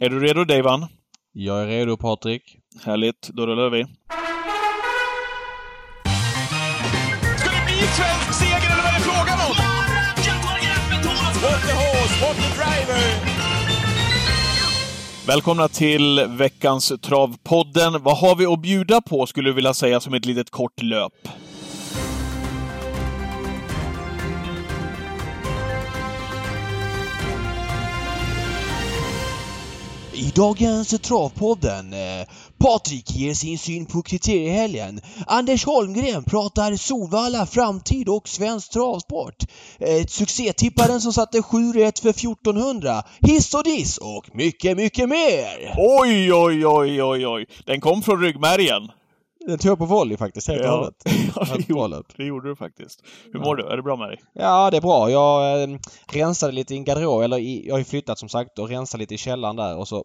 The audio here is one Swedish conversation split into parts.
Är du redo Davan? Jag är redo Patrik. Härligt, då rullar vi. Ska det bli svensk seger eller vad är det frågan om? What the horse, what the driver! Välkomna till veckans Travpodden. Vad har vi att bjuda på, skulle du vilja säga, som ett litet kort löp? I dagens Travpodden, eh, Patrik ger sin syn på kriteriehelgen. Anders Holmgren pratar Solvalla, framtid och svensk travsport. Eh, succétipparen som satte 7 rätt för 1400. Hiss och diss och mycket, mycket mer! Oj, oj, oj, oj, oj! Den kom från ryggmärgen. Den tog jag på volley faktiskt, helt och Ja. hållet. Ja, det, gjorde, det gjorde du faktiskt. Hur mår du? Är det bra med dig? Ja, det är bra. Jag eh, rensade lite i en garderob, eller i, jag har ju flyttat som sagt och rensade lite i källaren där och så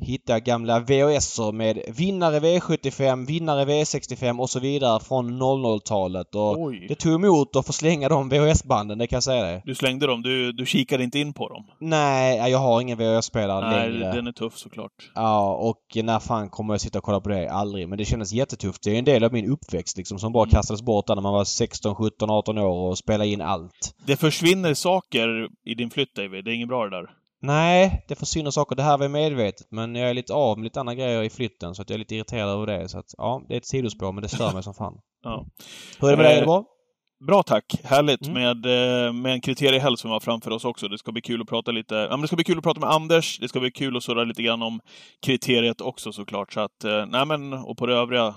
hittade jag gamla VHS med vinnare V75, vinnare V65 och så vidare från 00-talet och Oj. det tog emot att få slänga de VHS-banden, det kan jag säga det. Du slängde dem, du, du kikade inte in på dem? Nej, jag har ingen VHS-spelare Nej, längre. den är tuff såklart. Ja, och när fan kommer jag sitta och kolla på det? Aldrig. Men det kändes jättetufft. Det är en del av min uppväxt liksom som bara Mm. kastades bort där när man var 16, 17, 18 år och spelade in allt. Det försvinner saker i din flytt, David. Det är inget bra det där. Nej, det försvinner saker. Det här var medvetet men jag är lite av med lite andra grejer i flytten så att jag är lite irriterad över det. Så att ja, det är ett sidospår men det stör mig som fan. Ja. Hur är det med dig? Är det bra? Bra tack! Härligt Mm. med, eh, med en kriteriehelg som var framför oss också. Det ska bli kul att prata lite. Ja, men det ska bli kul att prata med Anders. Det ska bli kul att surra lite grann om kriteriet också såklart. Så att, eh, nej men, och på det övriga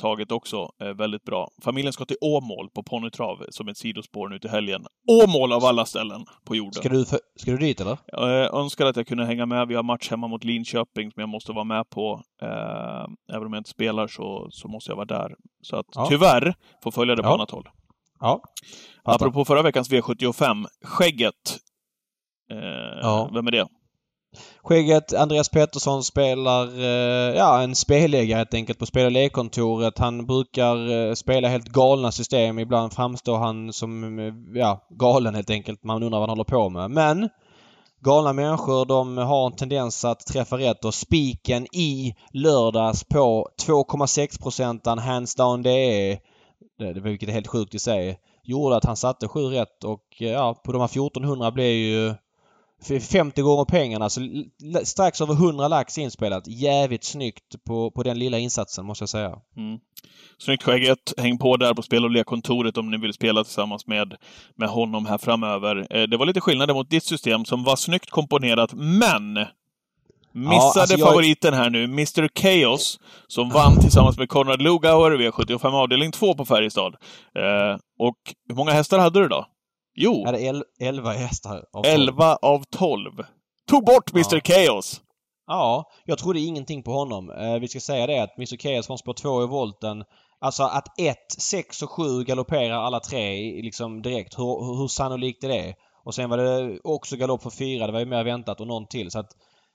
taget också eh, väldigt bra. Familjen ska till Åmål på ponnytrav som ett sidospår nu till helgen. Åmål av alla ställen på jorden. Ska du, för, ska du dit eller? Jag önskar att jag kunde hänga med. Vi har match hemma mot Linköping som jag måste vara med på. Eh, även om jag inte spelar så, så måste jag vara där. Så att Ja. tyvärr får följa det på Ja. annat håll. Ja. Fattar. Apropå förra veckans V75, Skägget. Eh, Ja. Vem är det? Skägget, Andreas Pettersson spelar, eh, ja en spelägare helt enkelt på spel och lekkontoret. Han brukar eh, spela helt galna system. Ibland framstår han som, eh, ja, galen helt enkelt. Man undrar vad han håller på med. Men galna människor de har en tendens att träffa rätt och spiken i lördags på 2,6 procenten hands down det är, det- vilket är helt sjukt i sig, gjorde att han satte sju rätt och ja, på de här 1400 blev ju 50 gånger pengarna. Så strax över 100 lax inspelat. Jävligt snyggt på, på den lilla insatsen måste jag säga. Mm. Snyggt Skägget. Häng på där på spel och lekkontoret om ni vill spela tillsammans med, med honom här framöver. Eh, det var lite skillnader mot ditt system som var snyggt komponerat, men Missade alltså jag- favoriten här nu, Mr Chaos, som vann tillsammans med Konrad Lugauer, V75 avdelning 2 på Färjestad. Eh, och hur många hästar hade du då? Jo, Jag hade el- 11 hästar. av tolv. 11 av 12. Tog bort Mr Ja. Chaos! Ja, jag trodde ingenting på honom. Eh, vi ska säga det att Mr Chaos från spår 2 i volten. Alltså att 1, 6 och 7 galopperar alla tre liksom direkt. Hur, hur, hur sannolikt är det? Och sen var det också galopp för 4. Det var ju mer väntat och någon till. Så att,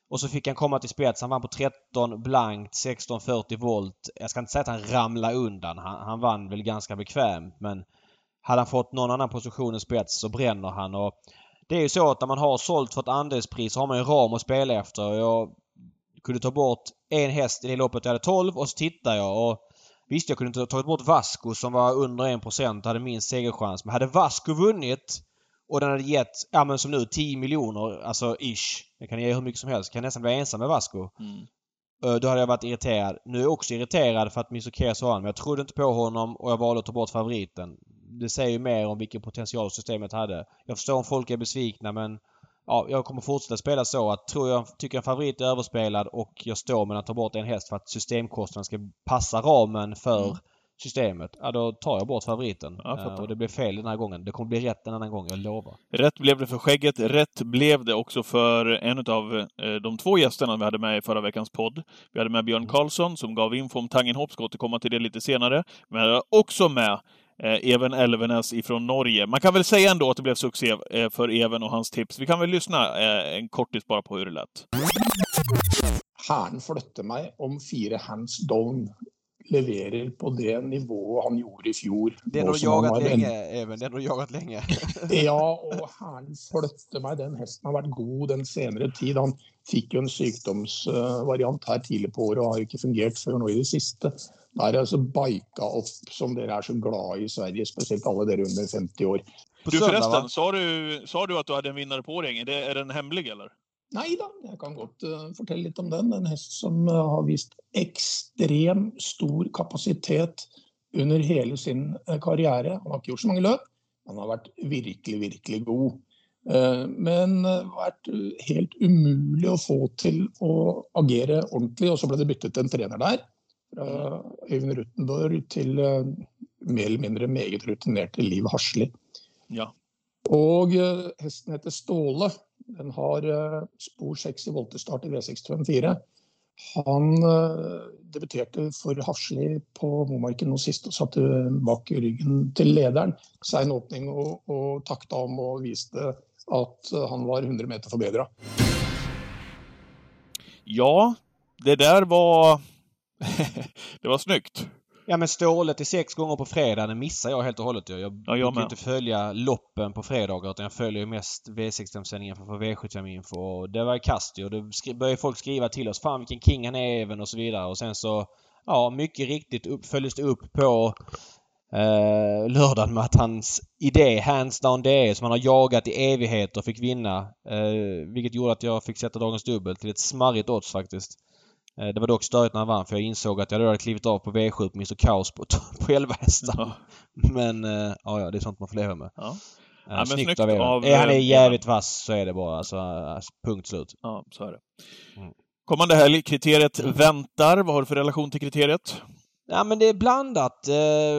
och så fick han komma till spets. Han vann på 13 blankt, 16.40 volt. Jag ska inte säga att han ramlade undan. Han, han vann väl ganska bekvämt men hade han fått någon annan position i spets så bränner han. Och det är ju så att när man har sålt för ett andelspris så har man ju en ram att spela efter. Jag kunde ta bort en häst i det loppet. Jag hade 12 och så tittade jag och visst jag kunde inte ha tagit bort Vasco som var under 1% och hade minst segerchans. Men hade Vasco vunnit och den hade gett, ja men som nu 10 miljoner, alltså ish. Det kan ge hur mycket som helst. Kan nästan bli ensam med Vasco. Mm. Eh, Då hade jag varit irriterad. Nu är jag också irriterad för att Mr har han. Men jag trodde inte på honom och jag valde att ta bort favoriten. Det säger ju mer om vilken potential systemet hade. Jag förstår om folk är besvikna men ja, jag kommer fortsätta spela så att tror jag tycker en favorit är överspelad och jag står mellan att ta bort en häst för att systemkostnaden ska passa ramen för Mm. systemet. Ja, då tar jag bort favoriten. Fattar. Eh, och det blev fel den här gången. Det kommer bli rätt en annan gång, jag lovar. Rätt blev det för skägget. Rätt blev det också för en av eh, de två gästerna vi hade med i förra veckans podd. Vi hade med Björn Karlsson som gav info om Tangenhop, ska återkomma till det lite senare. Men jag också med Even Elvenes ifrån Norge. Man kan väl säga ändå att det blev succé eh, för Even och hans tips. Vi kan väl lyssna eh, en kortis bara på hur det lät. Herren flytter meg om fire hands down leverer på det nivået han gjorde i fjor. Den nå har du han jagat en- länge, Even. Den har du jagat länge. Ja, og herren flytte meg. Den hesten har vært god den senere tid. Han fikk jo en sykdomsvariant her tidlig på året og har ikke fungert før nå i det siste. Da er det altså bika opp, som dere er så glad i i Sverige, spesielt alle dere under 50 år. På Du förresten, sa du, sa du att du hade en vinnare på? Är, det, är den hemlig eller? Nei da, jeg kan godt eh, fortelle litt om den. En hest som eh, har vist ekstrem stor kapasitet under hele sin eh, karriere. Han har ikke gjort så mange løp, han har vært virkelig, virkelig god. Eh, Men vært eh, helt umulig å få til å agere ordentlig. Og så ble det byttet en trener der. Fra Øyvind Rutenborg til eh, mer eller mindre meget rutinerte Liv Hasli. Ja. Og eh, hesten heter Ståle. Den har eh, spor 6 i voltestart i V654. Han eh, debuterte for Hasli på Momarken nå sist og satte bak ryggen til lederen. Sein åpning og, og takta om og viste at eh, han var 100 meter forbedra. Ja, det där var... det var snyggt. Ja men Ståle till sex gånger på fredag, det missar jag helt och hållet. ju. Jag Ja, jag brukar inte följa loppen på fredagar utan jag följer ju mest V65-sändningen för att få V75-info. Och det var kast. Och Då började folk skriva till oss. Fan vilken king han är även och så vidare. Och sen så, ja mycket riktigt upp, följdes det upp på eh, lördagen med att hans idé, hands down är, som han har jagat i evigheter, fick vinna. Eh, vilket gjorde att jag fick sätta dagens dubbel till ett smarrigt odds faktiskt. Eh, Det var dock störigt när han vann för jag insåg att jag hade klivit av på V7 på Mr Kaos på, på 11 hästar. Ja. Men eh, ja, ja, det är sånt man får leva med. Ja. Eh, Ja, men snyggt, snyggt av av, Är han är jävligt vass så är det bara alltså, punkt slut. Ja, så är det. Mm. Kommande helg, kriteriet väntar. Vad har du för relation till kriteriet? Ja men det är blandat. Eh,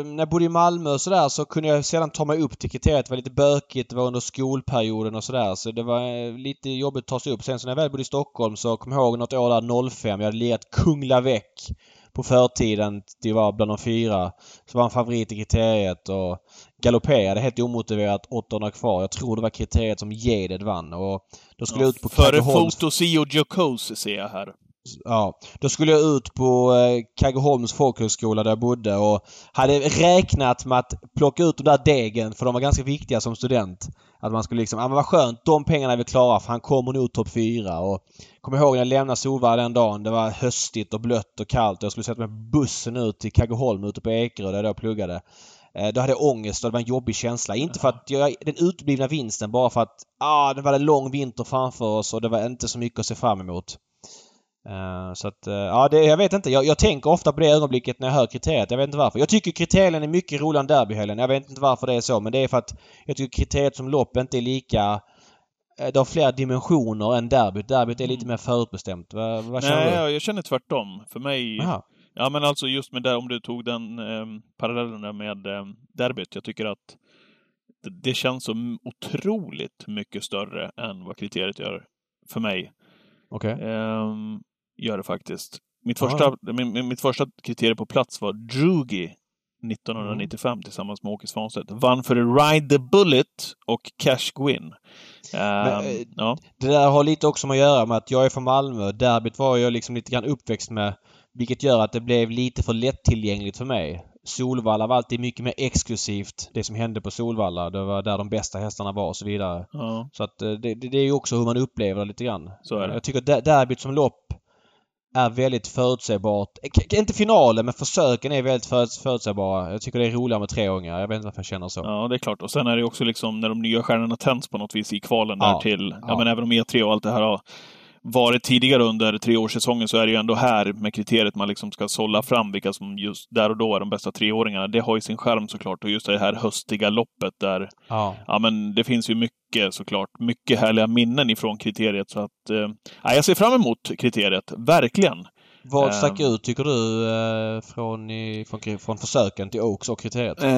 när jag bodde i Malmö och sådär så kunde jag sedan ta mig upp till kriteriet. Det var lite bökigt, det var under skolperioden och sådär. Så det var eh, lite jobbigt att ta sig upp. Sen så när jag väl bodde i Stockholm så kom jag ihåg något år där 05. Jag hade lirat Kungla Väck på förtiden. Det var bland de fyra. Så var han favorit i kriteriet och galopperade helt omotiverat 800 kvar. Jag tror det var kriteriet som Geded vann och då skulle jag ut på Före Fotosi och Jokose ser jag här. Ja, då skulle jag ut på eh, Kaggeholms folkhögskola där jag bodde och hade räknat med att plocka ut de där degen för de var ganska viktiga som student. Att man skulle liksom, ja men vad skönt, de pengarna är vi klara för han kommer nog topp fyra och kommer ihåg när jag lämnade Solvalla den dagen. Det var höstigt och blött och kallt och jag skulle sätta mig på bussen ut till Kaggeholm ute på Ekerö där jag pluggade. Eh, då hade jag ångest och det var en jobbig känsla. Inte för att jag, den uteblivna vinsten bara för att ah, det var en lång vinter framför oss och det var inte så mycket att se fram emot. Eh, Så att, eh, ja det, jag vet inte. Jag, jag tänker ofta på det ögonblicket när jag hör kriteriet. Jag vet inte varför. Jag tycker kriterien är mycket roligare än derbyhelgen. Jag vet inte varför det är så men det är för att jag tycker kriteriet som lopp inte är lika... eh, Det har fler dimensioner än derbyt. Derbyt är lite mer förutbestämt. Vad, vad känner Nej, du? jag, jag känner tvärtom. För mig... Jaha. Ja, men alltså just med det, om du tog den eh, parallellen där med eh, derbyt. Jag tycker att det, det känns så otroligt mycket större än vad kriteriet gör för mig. Okej. Ehm, gör det faktiskt. Mitt första, min, mitt första kriterium på plats var Drugi 1995 tillsammans med Åke Svanstedt. Vann för Ride the Bullet och Cash Gwin. Ehm, Men, eh, ja. Det där har lite också med att göra med att jag är från Malmö. Derbyt var jag liksom lite grann uppväxt med. Vilket gör att det blev lite för lättillgängligt för mig. Solvalla var alltid mycket mer exklusivt. Det som hände på Solvalla. Det var där de bästa hästarna var och så vidare. ja, Så att eh, det, det är ju också hur man upplever det lite grann. Jag tycker der- derbyt som lopp är väldigt förutsägbart. K- inte finalen men försöken är väldigt för, förutsägbara. Jag tycker det är roligare med treåringar. Jag vet inte varför jag känner så. Ja, det är klart. Och sen är det också liksom när de nya stjärnorna tänds på något vis i kvalen Ja. där till... Ja. Ja. men även om E3 och allt det här har varit tidigare under treårssäsongen så är det ju ändå här med kriteriet man liksom ska sålla fram vilka som just där och då är de bästa treåringarna. Det har ju sin skärm såklart. Och just det här höstiga loppet där Ja. Ja, men det finns ju mycket såklart. Mycket härliga minnen ifrån kriteriet. Så att, eh, ja, jag ser fram emot kriteriet. Verkligen. Vad stack Ehm. ut tycker du eh, från, från, från försöken till Oaks och kriteriet? Eh,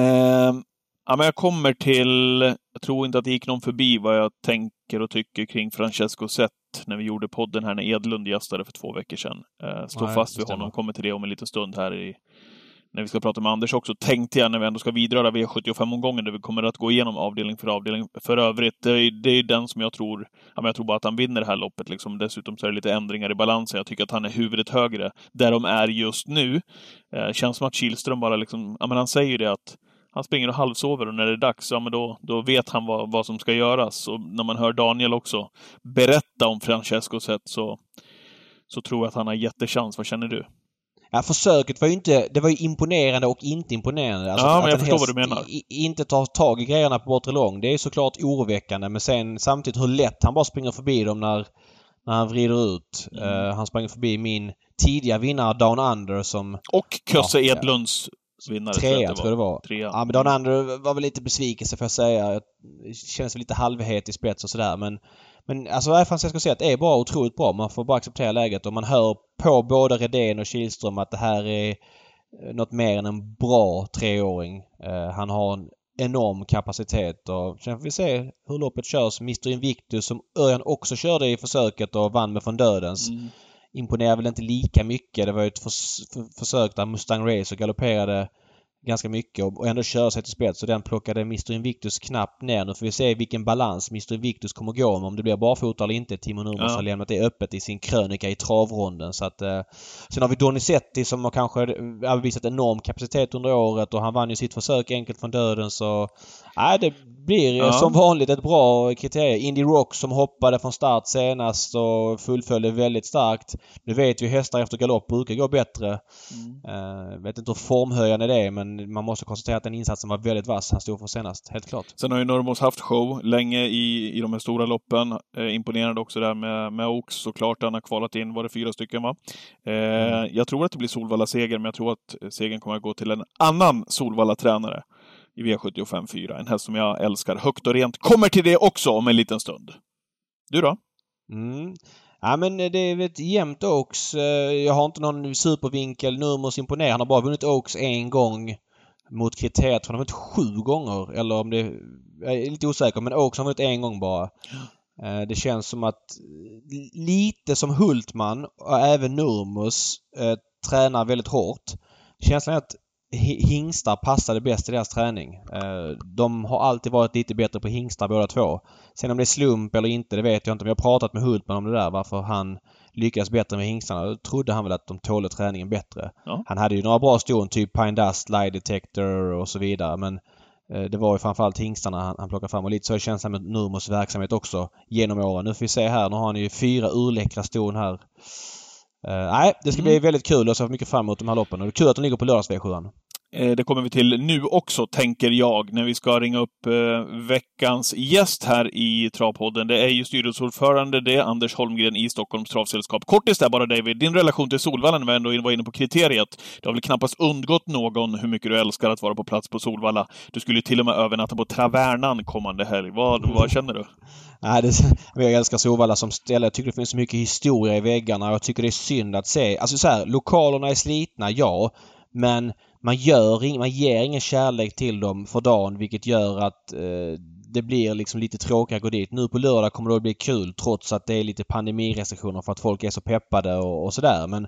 ja, men jag kommer till... Jag tror inte att det gick någon förbi vad jag tänker och tycker kring Francesco Zet när vi gjorde podden här när Edlund gästade för två veckor sedan. Eh, står Nej, fast vid stämmer. honom. Kommer till det om en liten stund här i när vi ska prata med Anders också, tänkte jag när vi ändå ska vidröra V75-omgången, där vi kommer att gå igenom avdelning för avdelning. För övrigt, det är, det är den som jag tror, ja, men jag tror bara att han vinner det här loppet. Liksom. Dessutom så är det lite ändringar i balansen. Jag tycker att han är huvudet högre där de är just nu. Eh, känns som att Kihlström bara liksom, ja men han säger det att han springer och halvsover och när det är dags, ja men då, då vet han vad, vad som ska göras. Och när man hör Daniel också berätta om Francescos sätt så, så tror jag att han har jättechans. Vad känner du? Ja, försöket var ju inte... Det var ju imponerande och inte imponerande. Alltså, ja, men jag förstår vad du menar. inte tar tag i grejerna på bortre lång. Det är såklart oroväckande men sen samtidigt hur lätt han bara springer förbi dem när, när han vrider ut. Mm. Uh, han springer förbi min tidiga vinnare Down Under som... Och Kösse ja, Edlunds vinnare. Trea tror jag det var. Trea. Ja men Down Under var väl lite besvikelse får jag säga. Känns lite halvhet i spets och sådär men men alltså Francesco Zet är bara otroligt bra. Man får bara acceptera läget och man hör på både Redén och Kihlström att det här är eh, något mer än en bra treåring. Uh, han har en enorm kapacitet och sen får vi se hur loppet körs. Mr Invictus som Örjan också körde i försöket och vann med från dödens. Mm. Imponerar väl inte lika mycket. Det var ju ett förs försök där Mustang Race och galopperade ganska mycket och ändå köra sig till spets. Så den plockade Mr Invictus knappt ner. Nu får vi se vilken balans Mr Invictus kommer gå med. Om det blir barfota eller inte. Timo Nurmos ja. har lämnat det öppet i sin krönika i travronden. Så att, eh, sen har vi Donizetti som har kanske har visat enorm kapacitet under året och han vann ju sitt försök enkelt från döden så... Nej, det blir ja. som vanligt ett bra kriterium. Indy Rock som hoppade från start senast och fullföljde väldigt starkt. Nu vet vi hästar efter galopp brukar gå bättre. Mm. Uh, vet inte hur formhöjande det är men man måste konstatera att den insatsen var väldigt vass han stod för senast. Helt klart. Sen har ju Normos haft show länge i, i de här stora loppen. Eh, imponerande också där med, med Oaks såklart. Han har kvalat in, var det fyra stycken va? Eh, mm. Jag tror att det blir Solvalla-seger men jag tror att segern kommer att gå till en annan Solvalla-tränare i V75 4. En häst som jag älskar högt och rent. Kommer till det också om en liten stund. Du då? Mm. Ja men det är ett jämnt Oaks. Eh, jag har inte någon supervinkel. Nurmos imponerar. Han har bara vunnit Oaks en gång mot kriteriet. Han har vunnit sju gånger. Eller om det... Jag är lite osäker men Oaks har vunnit en gång bara. Eh, det känns som att lite som Hultman och även Nurmos eh, tränar väldigt hårt. Känslan är att hingstar passade bäst i deras träning. Eh, de har alltid varit lite bättre på hingstar båda två. Sen om det är slump eller inte, det vet jag inte. Men jag har pratat med Hultman om det där, varför han lyckas bättre med hingstarna. Då trodde han väl att de tålde träningen bättre. Ja. Han hade ju några bra ston, typ Pine Dust, Lie Detector och så vidare. Men eh, det var ju framförallt hingstarna han, han plockade fram och lite så är känslan med Nurmos verksamhet också genom åren. Nu får vi se här. Nu har han ju fyra urläckra ston här nej, det ska mm. bli väldigt kul och ser mycket fram emot de här loppen. Och det är kul att de ligger på lördags V7. Eh, det kommer vi till nu också, tänker jag, när vi ska ringa upp eh, veckans gäst här i Travpodden. Det är ju styrelseordförande det, Anders Holmgren i Stockholms Travsällskap. Kortis där bara David, din relation till Solvalla när vi ändå var inne på kriteriet. Det har väl knappast undgått någon hur mycket du älskar att vara på plats på Solvalla. Du skulle ju till och med övernatta på Travernan kommande helg. Vad, vad känner du? Nej, det, jag älskar Solvalla som ställe. Jag tycker det finns så mycket historia i väggarna och jag tycker det är synd att se. Alltså så här, lokalerna är slitna, ja. Men man, gör, man ger ingen kärlek till dem för dagen vilket gör att eh, det blir liksom lite tråkigt att gå dit. Nu på lördag kommer det att bli kul trots att det är lite pandemirestriktioner för att folk är så peppade och, och sådär. Men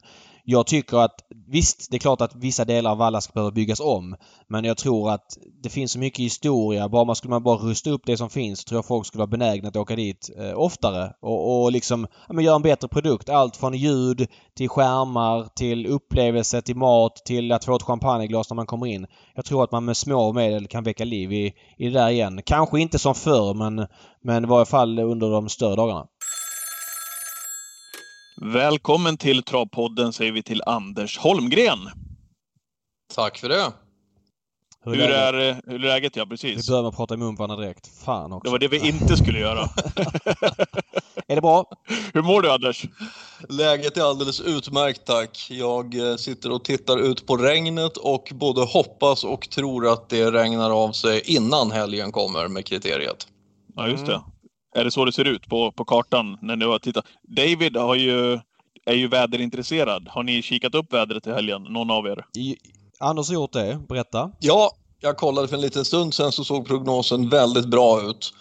jag tycker att visst, det är klart att vissa delar av Valla ska behöva byggas om. Men jag tror att det finns så mycket historia. Bara man skulle man bara rusta upp det som finns så tror jag folk skulle vara benägna att åka dit eh, oftare och, och liksom ja, men göra en bättre produkt. Allt från ljud till skärmar till upplevelse till mat till att få ett champagneglas när man kommer in. Jag tror att man med små medel kan väcka liv i, i det där igen. Kanske inte som förr men, men i varje fall under de större dagarna. Välkommen till Travpodden säger vi till Anders Holmgren. Tack för det. Hur, hur är, är, hur är läget? Ja, precis. Vi börjar med att prata i mun på varandra direkt. Fan också. Det var det vi inte skulle göra. är det bra? Hur mår du Anders? Läget är alldeles utmärkt tack. Jag eh, sitter och tittar ut på regnet och både hoppas och tror att det regnar av sig innan helgen kommer med kriteriet. Ja, just det. Är det så det ser ut på, på kartan när du har tittat? David har ju, är ju väderintresserad. Har ni kikat upp vädret i helgen, någon av er? I, Anders har gjort det. Berätta. Ja, jag kollade för en liten stund sedan så såg prognosen väldigt bra ut.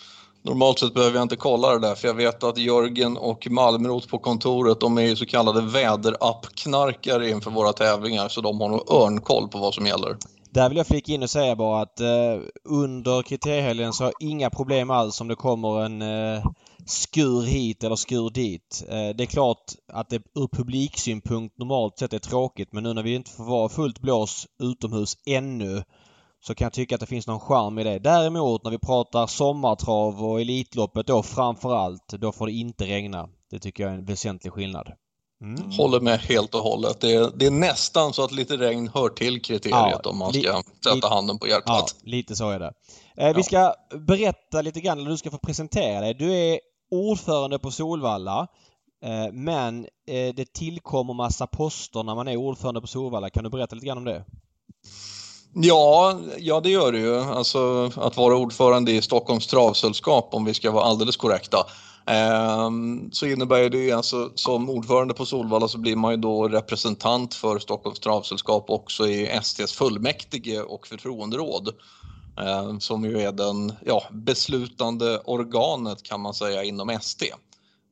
Normalt sett behöver jag inte kolla det där för jag vet att Jörgen och Malmrot på kontoret de är ju så kallade väderappknarkare inför våra tävlingar så de har nog örnkoll på vad som gäller. Där vill jag flika in och säga bara att eh, under kriteriehelgen så har jag inga problem alls om det kommer en eh, skur hit eller skur dit. Eh, det är klart att det ur publiksynpunkt normalt sett är tråkigt men nu när vi inte får vara fullt blås utomhus ännu så kan jag tycka att det finns någon charm i det. Däremot när vi pratar sommartrav och Elitloppet då framförallt, då får det inte regna. Det tycker jag är en väsentlig skillnad. Mm. Håller med helt och hållet. Det är, det är, nästan så att lite regn hör till kriteriet ja, om man ska sätta handen på hjärtat. Ja, lite så är det. Eh, vi ska berätta lite grann, eller du ska få presentera dig. Du är ordförande på Solvalla. Eh, men eh, det tillkommer massa poster när man är ordförande på Solvalla. Kan du berätta lite grann om det? Ja, ja det gör det ju. Alltså att vara ordförande i Stockholms travsällskap om vi ska vara alldeles korrekta. Ehm, så innebär det ju alltså som ordförande på Solvalla så blir man ju då representant för Stockholms travsällskap också i STs fullmäktige och förtroenderåd. Ehm, som ju är den ja, beslutande organet kan man säga inom ST.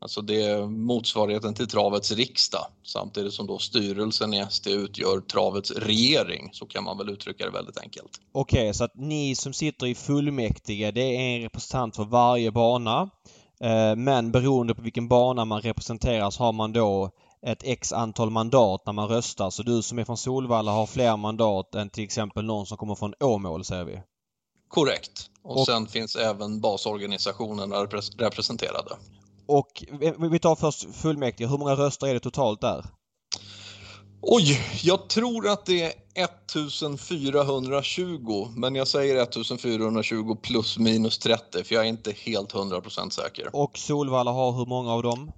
Alltså det är motsvarigheten till travets riksdag samtidigt som då styrelsen i ST utgör travets regering. Så kan man väl uttrycka det väldigt enkelt. Okej, okay, så att ni som sitter i fullmäktige det är en representant för varje bana. Eh, men beroende på vilken bana man representerar så har man då ett x antal mandat när man röstar. Så du som är från Solvalla har fler mandat än till exempel någon som kommer från Åmål säger vi. Korrekt. Och, och sen finns även basorganisationerna representerade. Och vi tar först fullmäktige. Hur många röster är det totalt där? Oj, jag tror att det är 1420 men jag säger 1420 plus minus 30 för jag är inte helt 100% säker. Och Solvalla har hur många av dem?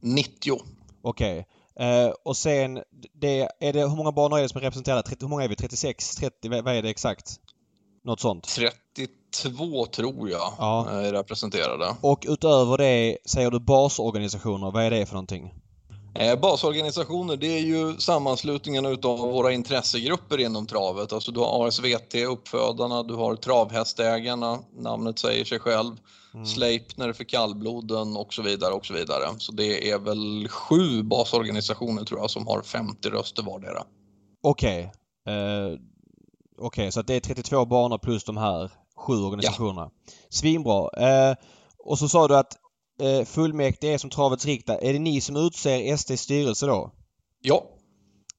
90. Okej. Okay. Eh, och sen, det, är det, hur många banor är det som är representerade? hur många är vi? 36? 30? Vad är det exakt? Något sånt? 32 tror jag ja. är representerade. Och utöver det säger du basorganisationer. Vad är det för någonting? Eh, basorganisationer det är ju sammanslutningen utav våra intressegrupper inom travet. Alltså du har ASVT, uppfödarna, du har travhästägarna, namnet säger sig själv, mm. Sleipner för kallbloden och så vidare och så vidare. Så det är väl sju basorganisationer tror jag som har 50 röster vardera. Okej. Okay. Eh, Okej, okay, så det är 32 banor plus de här sju organisationerna. Ja. Svinbra. Eh, och så sa du att eh, fullmäktige är som travets riktare. Är det ni som utser STs styrelse då? Ja.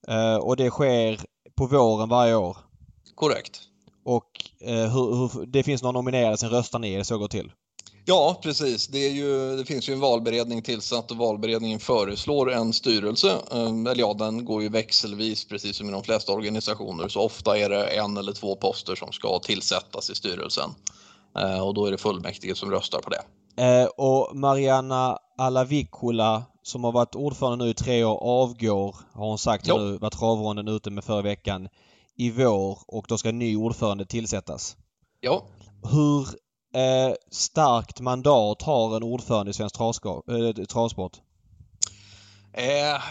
Eh, och det sker på våren varje år? Korrekt. Och eh, hur, hur, det finns någon nominerad, sen röstar ni, är det så går till? Ja, precis. Det, ju, det, finns ju en valberedning tillsatt och valberedningen föreslår en styrelse. Ehm, eller ja, den går ju växelvis precis som i de flesta organisationer. Så ofta är det en eller två poster som ska tillsättas i styrelsen. Ehm, och då är det fullmäktige som röstar på det. Eh, och Mariana Alavikula som har varit ordförande nu i tre år avgår, har hon sagt jo. nu, var travronden ute med förra veckan, i vår och då ska ny ordförande tillsättas. Ja. Hur eh, starkt mandat har en ordförande i svensk eh, travsport? Eh,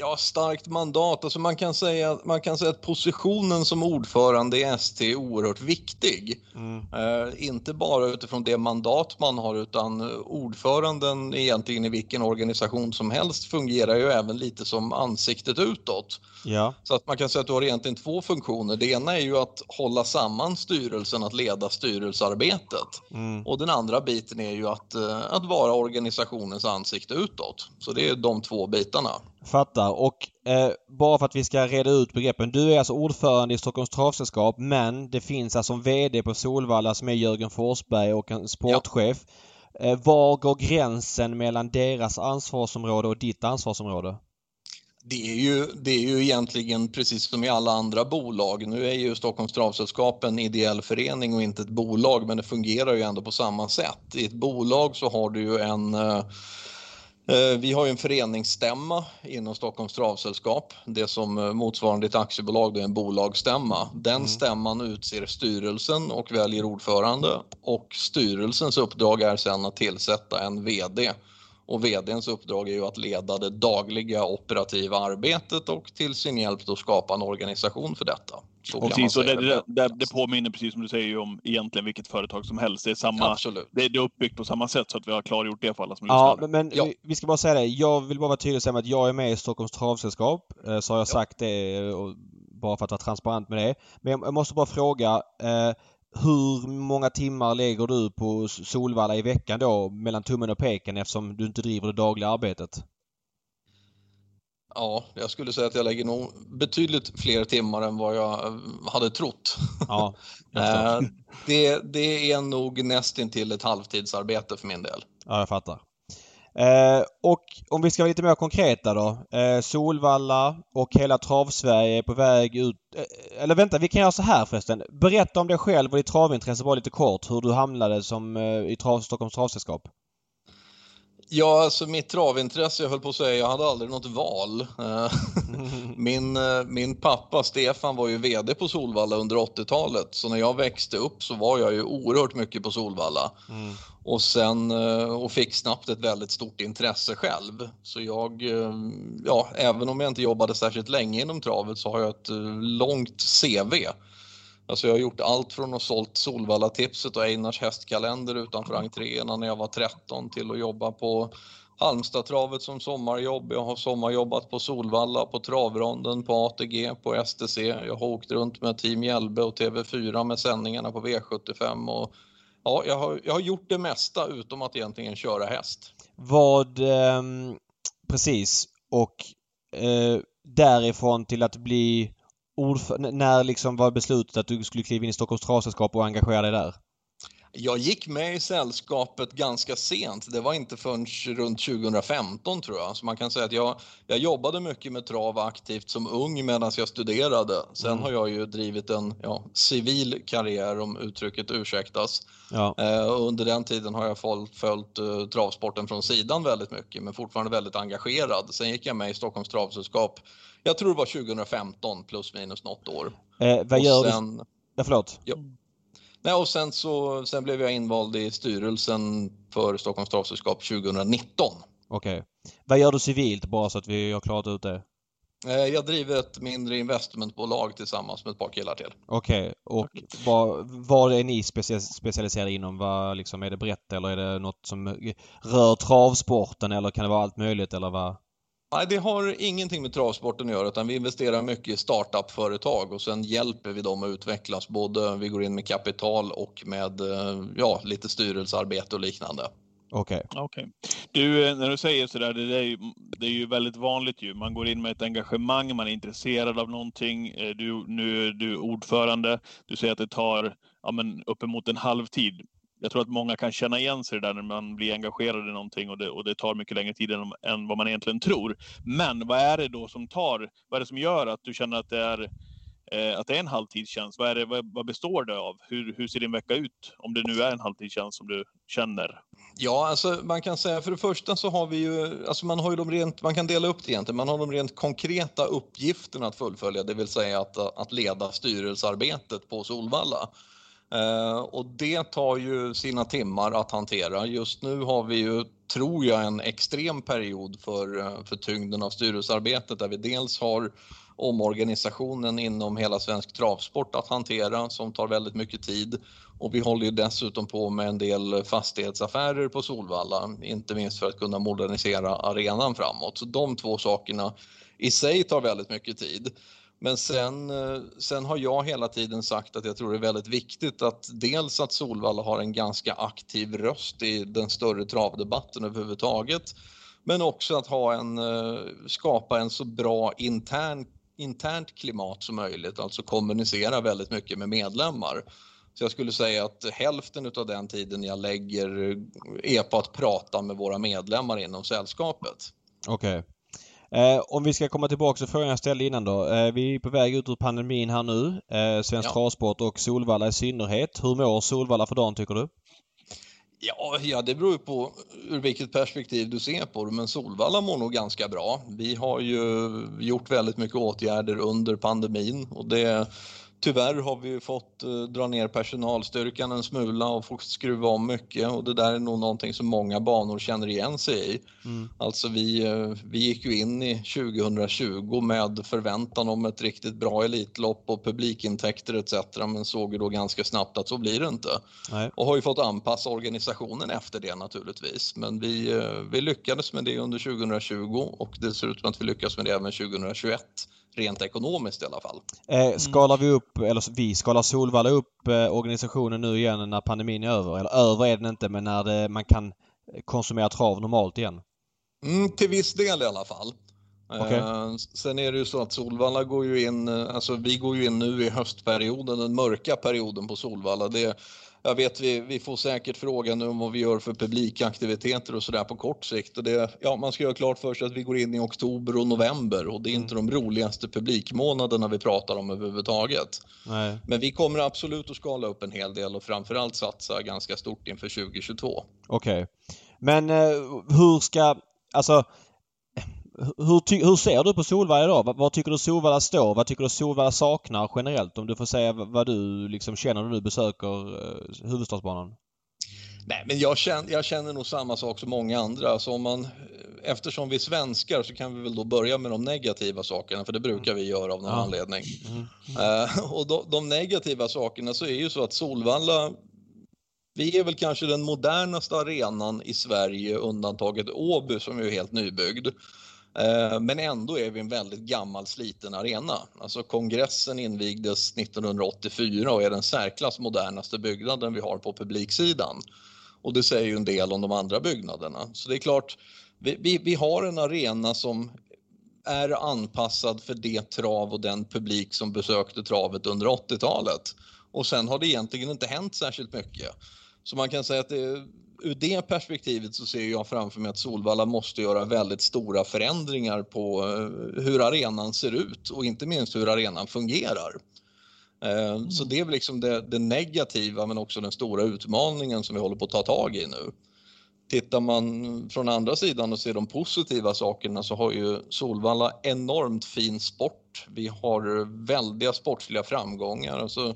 Ja, starkt mandat. Alltså man, kan säga, man kan säga att positionen som ordförande i ST är oerhört viktig. Mm. Eh, inte bara utifrån det mandat man har utan ordföranden egentligen i vilken organisation som helst fungerar ju även lite som ansiktet utåt. Ja. Så att man kan säga att du har egentligen två funktioner. Det ena är ju att hålla samman styrelsen, att leda styrelsearbetet. Mm. Och den andra biten är ju att, eh, att vara organisationens ansikte utåt. Så det är de två bitarna. Fattar. Och eh, bara för att vi ska reda ut begreppen. Du är alltså ordförande i Stockholms Travsällskap men det finns alltså en VD på Solvalla som är Jörgen Forsberg och en sportchef. Ja. Eh, var går gränsen mellan deras ansvarsområde och ditt ansvarsområde? Det är, ju, det är ju egentligen precis som i alla andra bolag. Nu är ju Stockholms Travsällskap en ideell förening och inte ett bolag men det fungerar ju ändå på samma sätt. I ett bolag så har du ju en eh, vi har ju en föreningsstämma inom Stockholms travsällskap. Det som eh, motsvarande ett aktiebolag är en bolagsstämma. Den mm. stämman utser styrelsen och väljer ordförande och styrelsens uppdrag är sedan att tillsätta en VD. Och VDns uppdrag är ju att leda det dagliga operativa arbetet och till sin hjälp då skapa en organisation för detta. Så precis, och det, det, det, det påminner precis som du säger om egentligen vilket företag som helst. Det är, samma, Absolut. det, det är uppbyggt på samma sätt så att vi har klargjort det för alla som Ja, lyssnar. men, men Ja. Vi, vi ska bara säga det. Jag vill bara vara tydlig och säga att jag är med i Stockholms travsällskap. Eh, Så har jag sagt det eh, och, bara för att vara transparent med det. Men jag, måste bara fråga. Eh, hur många timmar lägger du på Solvalla i veckan då mellan tummen och peken eftersom du inte driver det dagliga arbetet? Ja, jag skulle säga att jag lägger nog betydligt fler timmar än vad jag hade trott. Ja. Eh, det, det är nog nästintill ett halvtidsarbete för min del. Ja, jag fattar. Eh, och om vi ska vara lite mer konkreta då. Eh, Solvalla och hela Travsverige är på väg ut... Eh, eller vänta, vi kan göra så här förresten. Berätta om dig själv och ditt travintresse bara lite kort. Hur du hamnade som eh, i trav, Stockholms travsällskap. Ja, alltså mitt travintresse, jag höll på att säga, jag hade aldrig något val. Eh, Min, eh, min pappa Stefan var ju VD på Solvalla under 80-talet, så när jag växte upp så var jag ju oerhört mycket på Solvalla. Mm. Och sen eh, och fick snabbt ett väldigt stort intresse själv. Så jag, ja, även om jag inte jobbade särskilt länge inom travet så har jag ett långt CV. Alltså jag har gjort allt från att sålt Solvalla-tipset och Einars hästkalender utanför entréerna när jag var 13 till att jobba på Halmstadtravet som sommarjobb. Jag har sommarjobbat på Solvalla, på Travronden, på ATG, på STC. Jag har åkt runt med Team Hjälbe och TV4 med sändningarna på V75 och ja, jag har, jag har gjort det mesta utom att egentligen köra häst. Vad... eh, precis. Och eh, därifrån till att bli ordförande... När liksom var beslutet att du skulle kliva in i Stockholms travsällskap och engagera dig där? Jag gick med i sällskapet ganska sent. Det var inte förrän runt 2015 tror jag. Så man kan säga att jag, jag jobbade mycket med trav aktivt som ung medan jag studerade. Sen Mm. har jag ju drivit en ja, civil karriär om uttrycket ursäktas. Ja. Eh, under den tiden har jag följt, följt eh, travsporten från sidan väldigt mycket men fortfarande väldigt engagerad. Sen gick jag med i Stockholms travsällskap. Jag tror det var 2015 plus minus något år. Eh, vad gör du... sen, Ja, förlåt. Nej, och sen, så, sen blev jag invald i styrelsen för Stockholms travsällskap 2019. Okej. Vad gör du civilt bara så att vi har klarat ut det? Eh, Jag driver ett mindre investmentbolag tillsammans med ett par killar till. Okej. Och vad, vad är ni specia- specialiserade inom? Vad, liksom, är det brett eller är det något som rör travsporten eller kan det vara allt möjligt eller vad? Nej, det har ingenting med travsporten att göra utan vi investerar mycket i startup-företag och sen hjälper vi dem att utvecklas. Både vi går in med kapital och med eh, ja, lite styrelsearbete och liknande. Okej. Okej. Du, eh, när du säger sådär, det, är ju, det är ju väldigt vanligt ju. Man går in med ett engagemang, man är intresserad av någonting. Eh, Du, nu är du ordförande. Du säger att det tar ja, men uppemot en halvtid. Jag tror att många kan känna igen sig där när man blir engagerad i någonting och det, och det tar mycket längre tid än, än vad man egentligen tror. Men vad är det då som tar, vad är det som gör att du känner att det är eh, att det är en halvtidstjänst? Vad, är det, vad, vad består det av? Hur, hur ser din vecka ut? Om det nu är en halvtidstjänst som du känner. Ja, alltså man kan säga för det första så har vi ju, alltså man har ju de rent, man kan dela upp det egentligen, man har de rent konkreta uppgifterna att fullfölja, det vill säga att, att leda styrelsearbetet på Solvalla. Eh, och det tar ju sina timmar att hantera. Just nu har vi ju, tror jag, en extrem period för, eh, för tyngden av styrelsearbetet där vi dels har omorganisationen inom hela svensk travsport att hantera som tar väldigt mycket tid. Och vi håller ju dessutom på med en del fastighetsaffärer på Solvalla, inte minst för att kunna modernisera arenan framåt. Så de två sakerna i sig tar väldigt mycket tid. Men sen, eh, sen har jag hela tiden sagt att jag tror det är väldigt viktigt att dels att Solvalla har en ganska aktiv röst i den större travdebatten överhuvudtaget. Men också att ha en, eh, skapa en så bra intern, internt klimat som möjligt, alltså kommunicera väldigt mycket med medlemmar. Så jag skulle säga att hälften av den tiden jag lägger eh, är på att prata med våra medlemmar inom sällskapet. Okej. Eh, om vi ska komma tillbaka till frågan jag ställde innan då. Eh, vi är på väg ut ur pandemin här nu. Eh, Svensk Ja. travsport och Solvalla i synnerhet. Hur mår Solvalla för dagen tycker du? Ja, ja, det beror på ur vilket perspektiv du ser på det, men Solvalla mår nog ganska bra. Vi har ju gjort väldigt mycket åtgärder under pandemin och det, Tyvärr har vi fått eh, dra ner personalstyrkan en smula och fått skruva om mycket och det där är nog någonting som många banor känner igen sig i. Mm. Alltså vi, eh, vi gick ju in i 2020 med förväntan om ett riktigt bra Elitlopp och publikintäkter etc. men såg ju då ganska snabbt att så blir det inte. Nej. Och har ju fått anpassa organisationen efter det naturligtvis. Men vi, eh, vi lyckades med det under 2020 och det ser ut som att vi lyckas med det även 2021 rent ekonomiskt i alla fall. Eh, skalar vi upp, eller vi skalar Solvalla upp eh, organisationen nu igen när pandemin är över? Eller över är den inte men när det, man kan konsumera trav normalt igen? Mm, till viss del i alla fall. Okej. Eh, sen är det ju så att Solvalla går ju in, eh, alltså vi går ju in nu i höstperioden, den mörka perioden på Solvalla. Det, jag vet vi, vi får säkert frågan nu om vad vi gör för publikaktiviteter och sådär på kort sikt. Och det, ja, man ska göra klart för sig att vi går in i oktober och november och det är inte de roligaste publikmånaderna vi pratar om överhuvudtaget. Nej. Men vi kommer absolut att skala upp en hel del och framförallt satsa ganska stort inför 2022. Okej. Men eh, hur ska... Alltså... Hur, hur ser du på Solvalla idag? Vad, vad tycker du Solvalla står? Vad tycker du Solvalla saknar generellt? Om du får säga vad du liksom känner när du besöker eh, huvudstadsbanan. Nej, men jag känner, jag känner nog samma sak som många andra. Alltså om man, eftersom vi är svenskar så kan vi väl då börja med de negativa sakerna, för det brukar vi göra av någon Ja. anledning. Mm. Eh, och de, de negativa sakerna så är ju så att Solvalla, vi är väl kanske den modernaste arenan i Sverige, undantaget Åby som är helt nybyggd. Eh, men ändå är vi en väldigt gammal sliten arena. Alltså kongressen invigdes 1984 och är den särklass modernaste byggnaden vi har på publiksidan. Och det säger ju en del om de andra byggnaderna. Så det är klart, vi, vi, vi har en arena som är anpassad för det trav och den publik som besökte travet under 80-talet. Och sen har det egentligen inte hänt särskilt mycket. Så man kan säga att det, ur det perspektivet så ser jag framför mig att Solvalla måste göra väldigt stora förändringar på eh, hur arenan ser ut och inte minst hur arenan fungerar. Eh, Så det är liksom det, det negativa men också den stora utmaningen som vi håller på att ta tag i nu. Tittar man från andra sidan och ser de positiva sakerna så har ju Solvalla enormt fin sport. Vi har väldiga sportsliga framgångar. Alltså,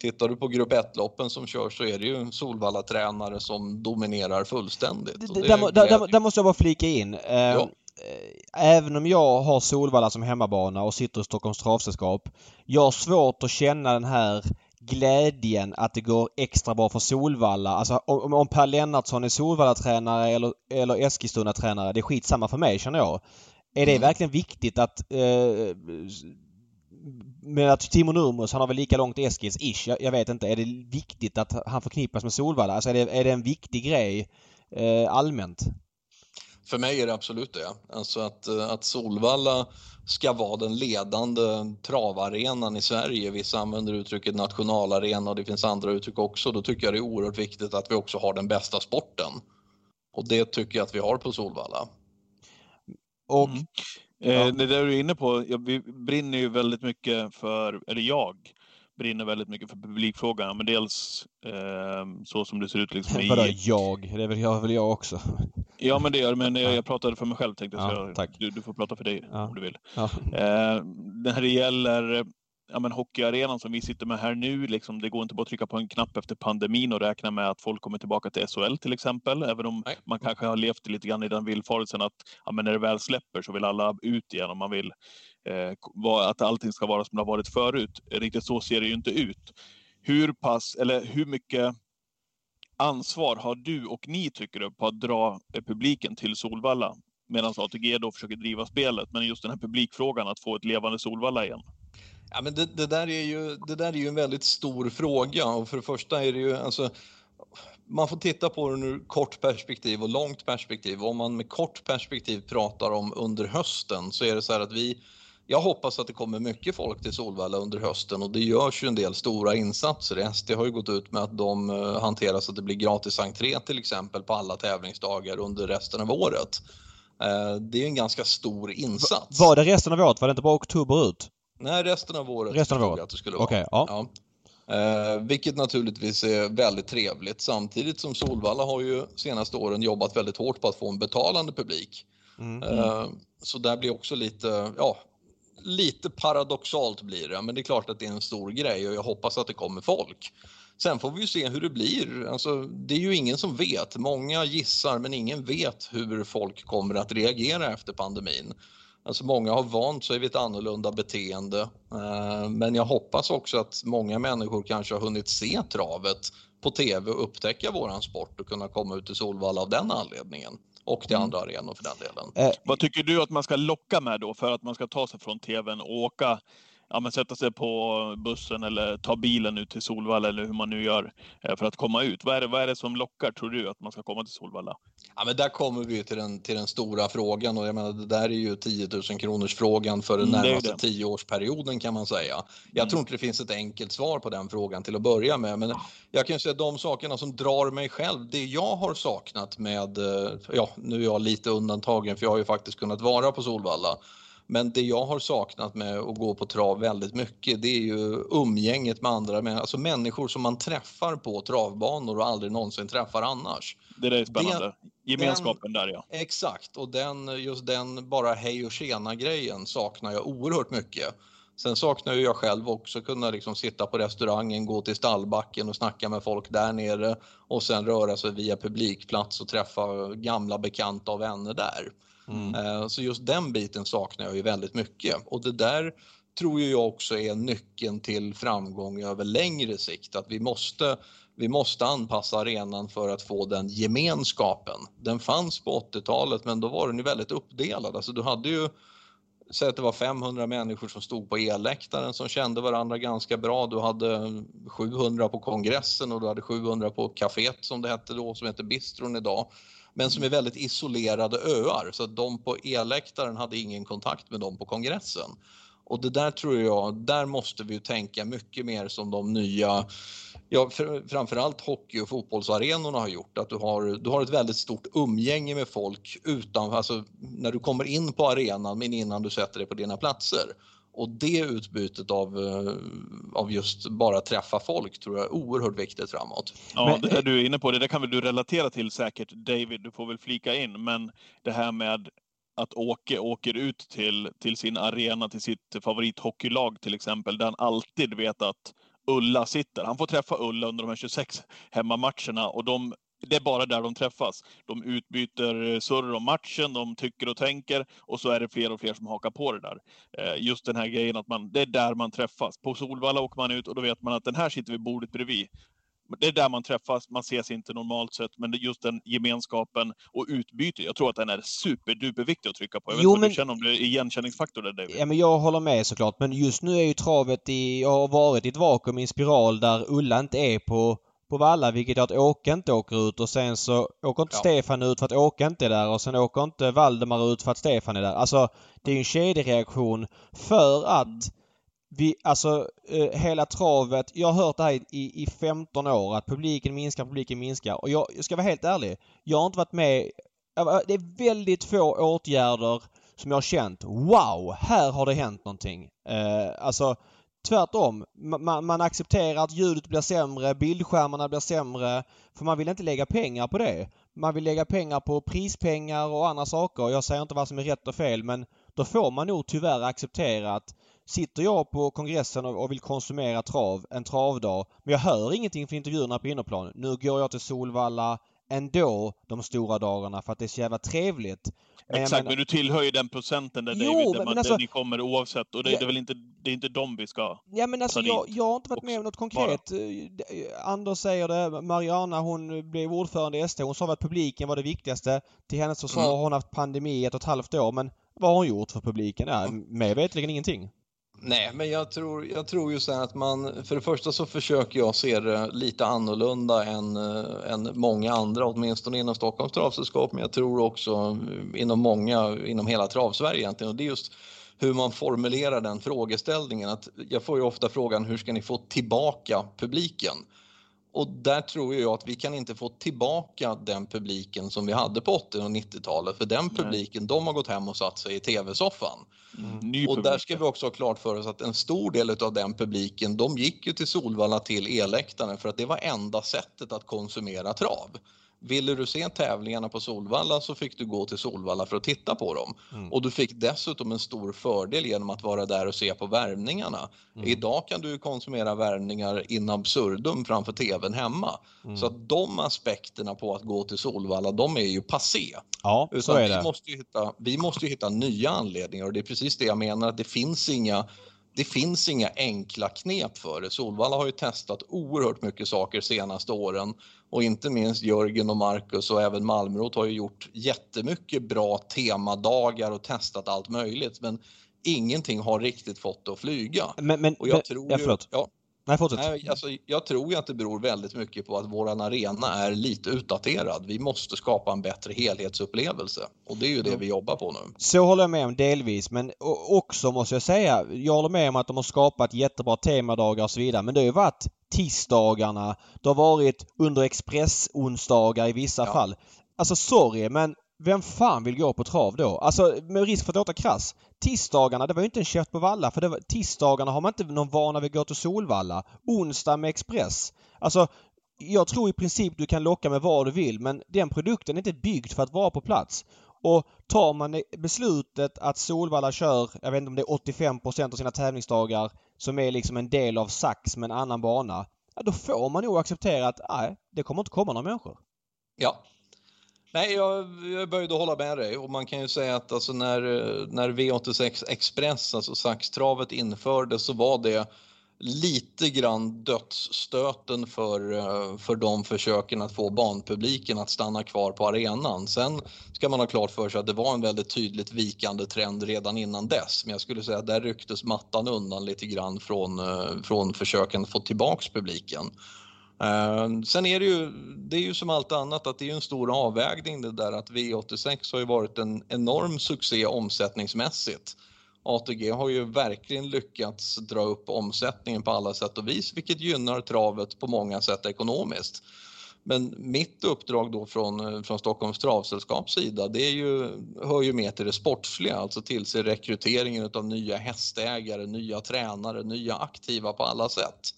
tittar du på grupp 1-loppen som körs så är det ju Solvalla-tränare som dominerar fullständigt. Där, måste jag bara flika in. Eh, Ja. eh, Även om jag har Solvalla som hemmabana och sitter i Stockholms travsällskap. Jag har svårt att känna den här glädjen att det går extra bra för Solvalla. Alltså om, om Per Lennartsson är Solvalla-tränare eller, eller Eskilstuna-tränare, det är skitsamma för mig känner jag. Är det Mm. verkligen viktigt att eh, med att Timo Nurmos, han har väl lika långt Eskils ish. Jag, jag vet inte. Är det viktigt att han förknippas med Solvalla? Alltså är det, är det en viktig grej eh, allmänt? För mig är det absolut det. Alltså att, eh, att Solvalla ska vara den ledande travarenan i Sverige. Vissa använder uttrycket nationalarena och det finns andra uttryck också. Då tycker jag det är oerhört viktigt att vi också har den bästa sporten. Och det tycker jag att vi har på Solvalla. Och Mm. Ja. Eh, det där du är inne på, ja, vi brinner ju väldigt mycket för, eller jag brinner väldigt mycket för publikfrågan. Men dels eh, så som det ser ut liksom vadå i... jag? Det är väl jag, väl jag också. Ja men det gör men jag, Ja. jag pratade för mig själv tänkte jag. Ja, jag. Du, du får prata för dig Ja. om du vill. Ja. Eh, när det gäller ja, men hockeyarenan som vi sitter med här nu, liksom, det går inte bara att trycka på en knapp efter pandemin och räkna med att folk kommer tillbaka till SHL till exempel. Även om Nej. man kanske har levt lite grann i den villfarelsen att ja, men när det väl släpper så vill alla ut igen och man vill eh, att allting ska vara som det har varit förut. Riktigt så ser det ju inte ut. Hur pass, eller hur mycket ansvar har du och ni tycker du på att dra publiken till Solvalla? Medan ATG då försöker driva spelet. Men just den här publikfrågan, att få ett levande Solvalla igen. Ja, men det, det, där är ju, det där är ju en väldigt stor fråga och för det första är det ju alltså man får titta på den ur kort perspektiv och långt perspektiv. Om man med kort perspektiv pratar om under hösten så är det så här att vi jag hoppas att det kommer mycket folk till Solvalla under hösten och det görs ju en del stora insatser. SD har ju gått ut med att de eh, hanterar så att det blir gratis entré till exempel på alla tävlingsdagar under resten av året. Eh, Det är en ganska stor insats. Var det resten av året? Var det inte bara oktober ut? Nej, resten av året Resten av året. att det skulle vara. Okej, ja. Ja. Eh, vilket naturligtvis är väldigt trevligt samtidigt som Solvalla har ju senaste åren jobbat väldigt hårt på att få en betalande publik. Mm. Eh, så där blir också lite, ja, lite paradoxalt blir det, men det är klart att det är en stor grej och jag hoppas att det kommer folk. Sen får vi ju se hur det blir. Alltså, det är ju ingen som vet. Många gissar men ingen vet hur folk kommer att reagera efter pandemin. Alltså många har vant sig vid ett annorlunda beteende. Eh, men jag hoppas också att många människor kanske har hunnit se travet på tv och upptäcka våran sport och kunna komma ut till Solvalla av den anledningen. Och till andra arenor för den delen. Eh, Vad tycker du att man ska locka med då för att man ska ta sig från tvn och åka ja, men sätta sig på bussen eller ta bilen ut till Solvalla eller hur man nu gör eh, för att komma ut. Vad är, det, vad är det som lockar, tror du, att man ska komma till Solvalla? Ja, men där kommer vi till den, till den stora frågan och jag menar, det där är ju 10 000 kronors frågan för den Mm, närmaste tioårsperioden kan man säga. Jag Mm. tror inte det finns ett enkelt svar på den frågan till att börja med, men jag kan säga att de sakerna som drar mig själv, det jag har saknat med, eh, ja nu är jag lite undantagen för jag har ju faktiskt kunnat vara på Solvalla, men det jag har saknat med att gå på trav väldigt mycket det är ju umgänget med andra, alltså människor som man träffar på travbanor och aldrig någonsin träffar annars. Det där är spännande. Gemenskapen där, ja. Exakt, och den, just den bara hej och tjena grejen saknar jag oerhört mycket. Sen saknar ju jag själv också kunna liksom sitta på restaurangen, gå till stallbacken och snacka med folk där nere och sen röra sig via publikplats och träffa gamla bekanta och vänner där. Mm. Eh, så just den biten saknar jag ju väldigt mycket och det där tror ju jag också är nyckeln till framgång över längre sikt. Att vi måste, vi måste anpassa arenan för att få den gemenskapen. Den fanns på 80-talet men då var den ju väldigt uppdelad. Alltså du hade ju Säg att det var 500 människor som stod på elläktaren som kände varandra ganska bra. Du hade 700 på kongressen och du hade 700 på kaféet som det hette då, som heter Bistron idag. Men som är väldigt isolerade öar så att de på elläktaren hade ingen kontakt med dem på kongressen. Och det där tror jag, där måste vi ju tänka mycket mer som de nya, ja fr- framförallt hockey och fotbollsarenorna har gjort. Att du har, du har ett väldigt stort umgänge med folk utan, alltså när du kommer in på arenan men innan du sätter dig på dina platser. Och det utbytet av, eh, av just bara träffa folk tror jag är oerhört viktigt framåt. Ja, det där du är inne på, det där kan väl du relatera till säkert, David, du får väl flika in, men det här med att Åke åker ut till, till sin arena, till sitt favorithockeylag till exempel, där han alltid vet att Ulla sitter. Han får träffa Ulla under de här 26 hemmamatcherna och de, det är bara där de träffas. De utbyter surr om matchen, de tycker och tänker och så är det fler och fler som hakar på det där. Eh, Just den här grejen att man, det är där man träffas. På Solvalla åker man ut och då vet man att den här sitter vid bordet bredvid. Det är där man träffas, man ses inte normalt sett, men just den gemenskapen och utbyte. Jag tror att den är superduperviktig att trycka på. Jag vet Jo, inte men- du känner om det är igenkänningsfaktor där David? Ja men jag håller med såklart men just nu är ju travet i, jag har varit i ett vakuum i en spiral där Ulla inte är på, på Valla vilket gör att Åke inte åker ut och sen så åker inte Ja. Stefan ut för att Åke inte är där och sen åker inte Valdemar ut för att Stefan är där. Alltså det är ju en kedjereaktion för att vi, alltså eh, hela travet, jag har hört det här i, i 15 år att publiken minskar, publiken minskar och jag, jag ska vara helt ärlig. Jag har inte varit med, det är väldigt få åtgärder som jag har känt wow, här har det hänt någonting. Eh, alltså tvärtom. Man, man accepterar att ljudet blir sämre, bildskärmarna blir sämre. För man vill inte lägga pengar på det. Man vill lägga pengar på prispengar och andra saker. Jag säger inte vad som är rätt och fel men då får man nog tyvärr acceptera att Sitter jag på kongressen och och vill konsumera trav en travdag men jag hör ingenting för intervjuerna på innerplan. Nu går jag till Solvalla ändå de stora dagarna för att det är så jävla trevligt. Men Exakt, menar- men du tillhör ju den procenten där Jo, David, där, man, alltså- där ni kommer oavsett. Och det, Ja. det är väl inte, det är inte dem vi ska... Ja men alltså jag, jag har inte varit också, med om något konkret. Det- Anders säger det, Mariana hon blev ordförande i ST. Hon sa att publiken var det viktigaste. Till hennes försvar Mm. har hon haft pandemi i ett och ett halvt år men vad har hon gjort för publiken? Ja, mig veterligen ingenting. Nej, men jag tror, jag tror ju så här att man, för det första så försöker jag se det lite annorlunda än, äh, än många andra, åtminstone inom Stockholms travsällskap, men jag tror också inom många, inom hela travsverige egentligen. Och det är just hur man formulerar den frågeställningen. Att jag får ju ofta frågan hur ska ni få tillbaka publiken? Och där tror jag att vi kan inte få tillbaka den publiken som vi hade på 80 och 90-talet. För den publiken, de har gått hem och satt sig i tv-soffan. Ny Och där ska vi också ha klart för oss att en stor del av den publiken, de gick ju till Solvalla till elläktaren för att det var enda sättet att konsumera trav. Ville du se tävlingarna på Solvalla så fick du gå till Solvalla för att titta på dem. Mm. Och du fick dessutom en stor fördel genom att vara där och se på värmningarna. Mm. Idag kan du konsumera värmningar in absurdum framför tvn hemma. Mm. Så att de aspekterna på att gå till Solvalla, de är ju passé. Ja, Utan så är det. Vi måste, hitta, vi måste hitta nya anledningar och det är precis det jag menar, att det finns inga det finns inga enkla knep för det. Solvalla har ju testat oerhört mycket saker senaste åren och inte minst Jörgen och Marcus och även Malmrot har ju gjort jättemycket bra temadagar och testat allt möjligt men ingenting har riktigt fått det att flyga. Men, men, och jag men, tror ju, ja, ja, Nej, fortsätt. Nej, alltså, jag tror ju att det beror väldigt mycket på att våran arena är lite utdaterad. Vi måste skapa en bättre helhetsupplevelse och det är ju det vi jobbar på nu. Så håller jag med om delvis men också måste jag säga, jag håller med om att de har skapat jättebra temadagar och så vidare men det har ju varit tisdagarna, det har varit under express-onsdagar i vissa ja. fall. Alltså sorry men vem fan vill gå på trav då? Alltså med risk för att låta krass. Tisdagarna, det var ju inte en käft på valla för det var, tisdagarna har man inte någon vana vid att gå till Solvalla. Onsdag med Express. Alltså jag tror i princip du kan locka med vad du vill men den produkten är inte byggd för att vara på plats. Och tar man beslutet att Solvalla kör, jag vet inte om det är 85% av sina tävlingsdagar som är liksom en del av Sax med en annan bana. Ja, då får man nog acceptera att nej, det kommer inte komma några människor. Ja, Nej, jag, jag började hålla med dig och man kan ju säga att alltså när, när V86 Express, alltså saxtravet infördes så var det lite grann dödsstöten för, eh, för de försöken att få banpubliken att stanna kvar på arenan. Sen ska man ha klart för sig att det var en väldigt tydligt vikande trend redan innan dess. Men jag skulle säga att där rycktes mattan undan lite grann från, eh, från försöken att få tillbaks publiken. Uh, sen är det ju, det är ju som allt annat att det är en stor avvägning det där att V86 har ju varit en enorm succé omsättningsmässigt. ATG har ju verkligen lyckats dra upp omsättningen på alla sätt och vis vilket gynnar travet på många sätt ekonomiskt. Men mitt uppdrag då från, eh, från Stockholms travsällskaps sida det är ju, hör ju mer till det sportsliga, alltså tillse rekryteringen av nya hästägare, nya tränare, nya aktiva på alla sätt.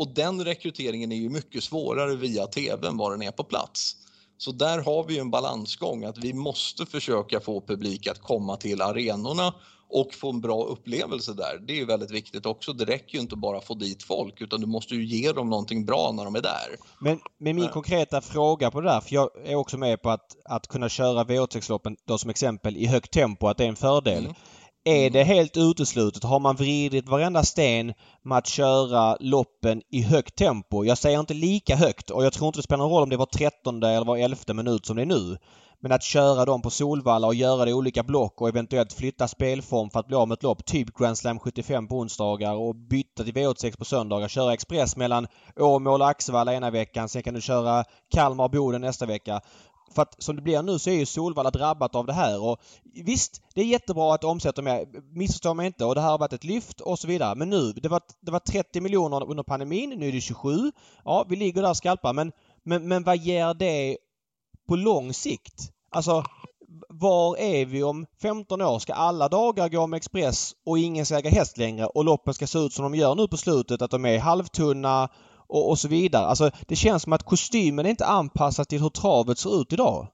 Och den rekryteringen är ju mycket svårare via tv än vad den är på plats. Så där har vi en balansgång att vi måste försöka få publik att komma till arenorna och få en bra upplevelse där. Det är väldigt viktigt också. Det räcker ju inte bara att få dit folk utan du måste ju ge dem någonting bra när de är där. Men med min konkreta fråga på det där, för jag är också med på att, att kunna köra V86-loppen då som exempel i högt tempo, att det är en fördel. Mm. Är det helt uteslutet? Har man vridit varenda sten med att köra loppen i högt tempo? Jag säger inte lika högt och jag tror inte det spelar någon roll om det var 13 eller var 11 minut som det är nu. Men att köra dem på Solvalla och göra det i olika block och eventuellt flytta spelform för att bli av med ett lopp. Typ Grand Slam 75 på onsdagar och byta till V86 på söndagar. Köra Express mellan Åmål och Axevalla ena veckan. Sen kan du köra Kalmar och Boden nästa vecka. För att som det blir nu så är ju Solvalla drabbat av det här och visst, det är jättebra att omsätta mer. Missförstå mig inte och det här har varit ett lyft och så vidare. Men nu, det var, det var 30 miljoner under pandemin, nu är det 27. Ja, vi ligger där och skalpar men, men, men vad ger det på lång sikt? Alltså, var är vi om 15 år? Ska alla dagar gå med Express och ingen ska äga häst längre och loppen ska se ut som de gör nu på slutet, att de är halvtunna och, och så vidare. Alltså det känns som att kostymen är inte anpassad till hur travet ser ut idag.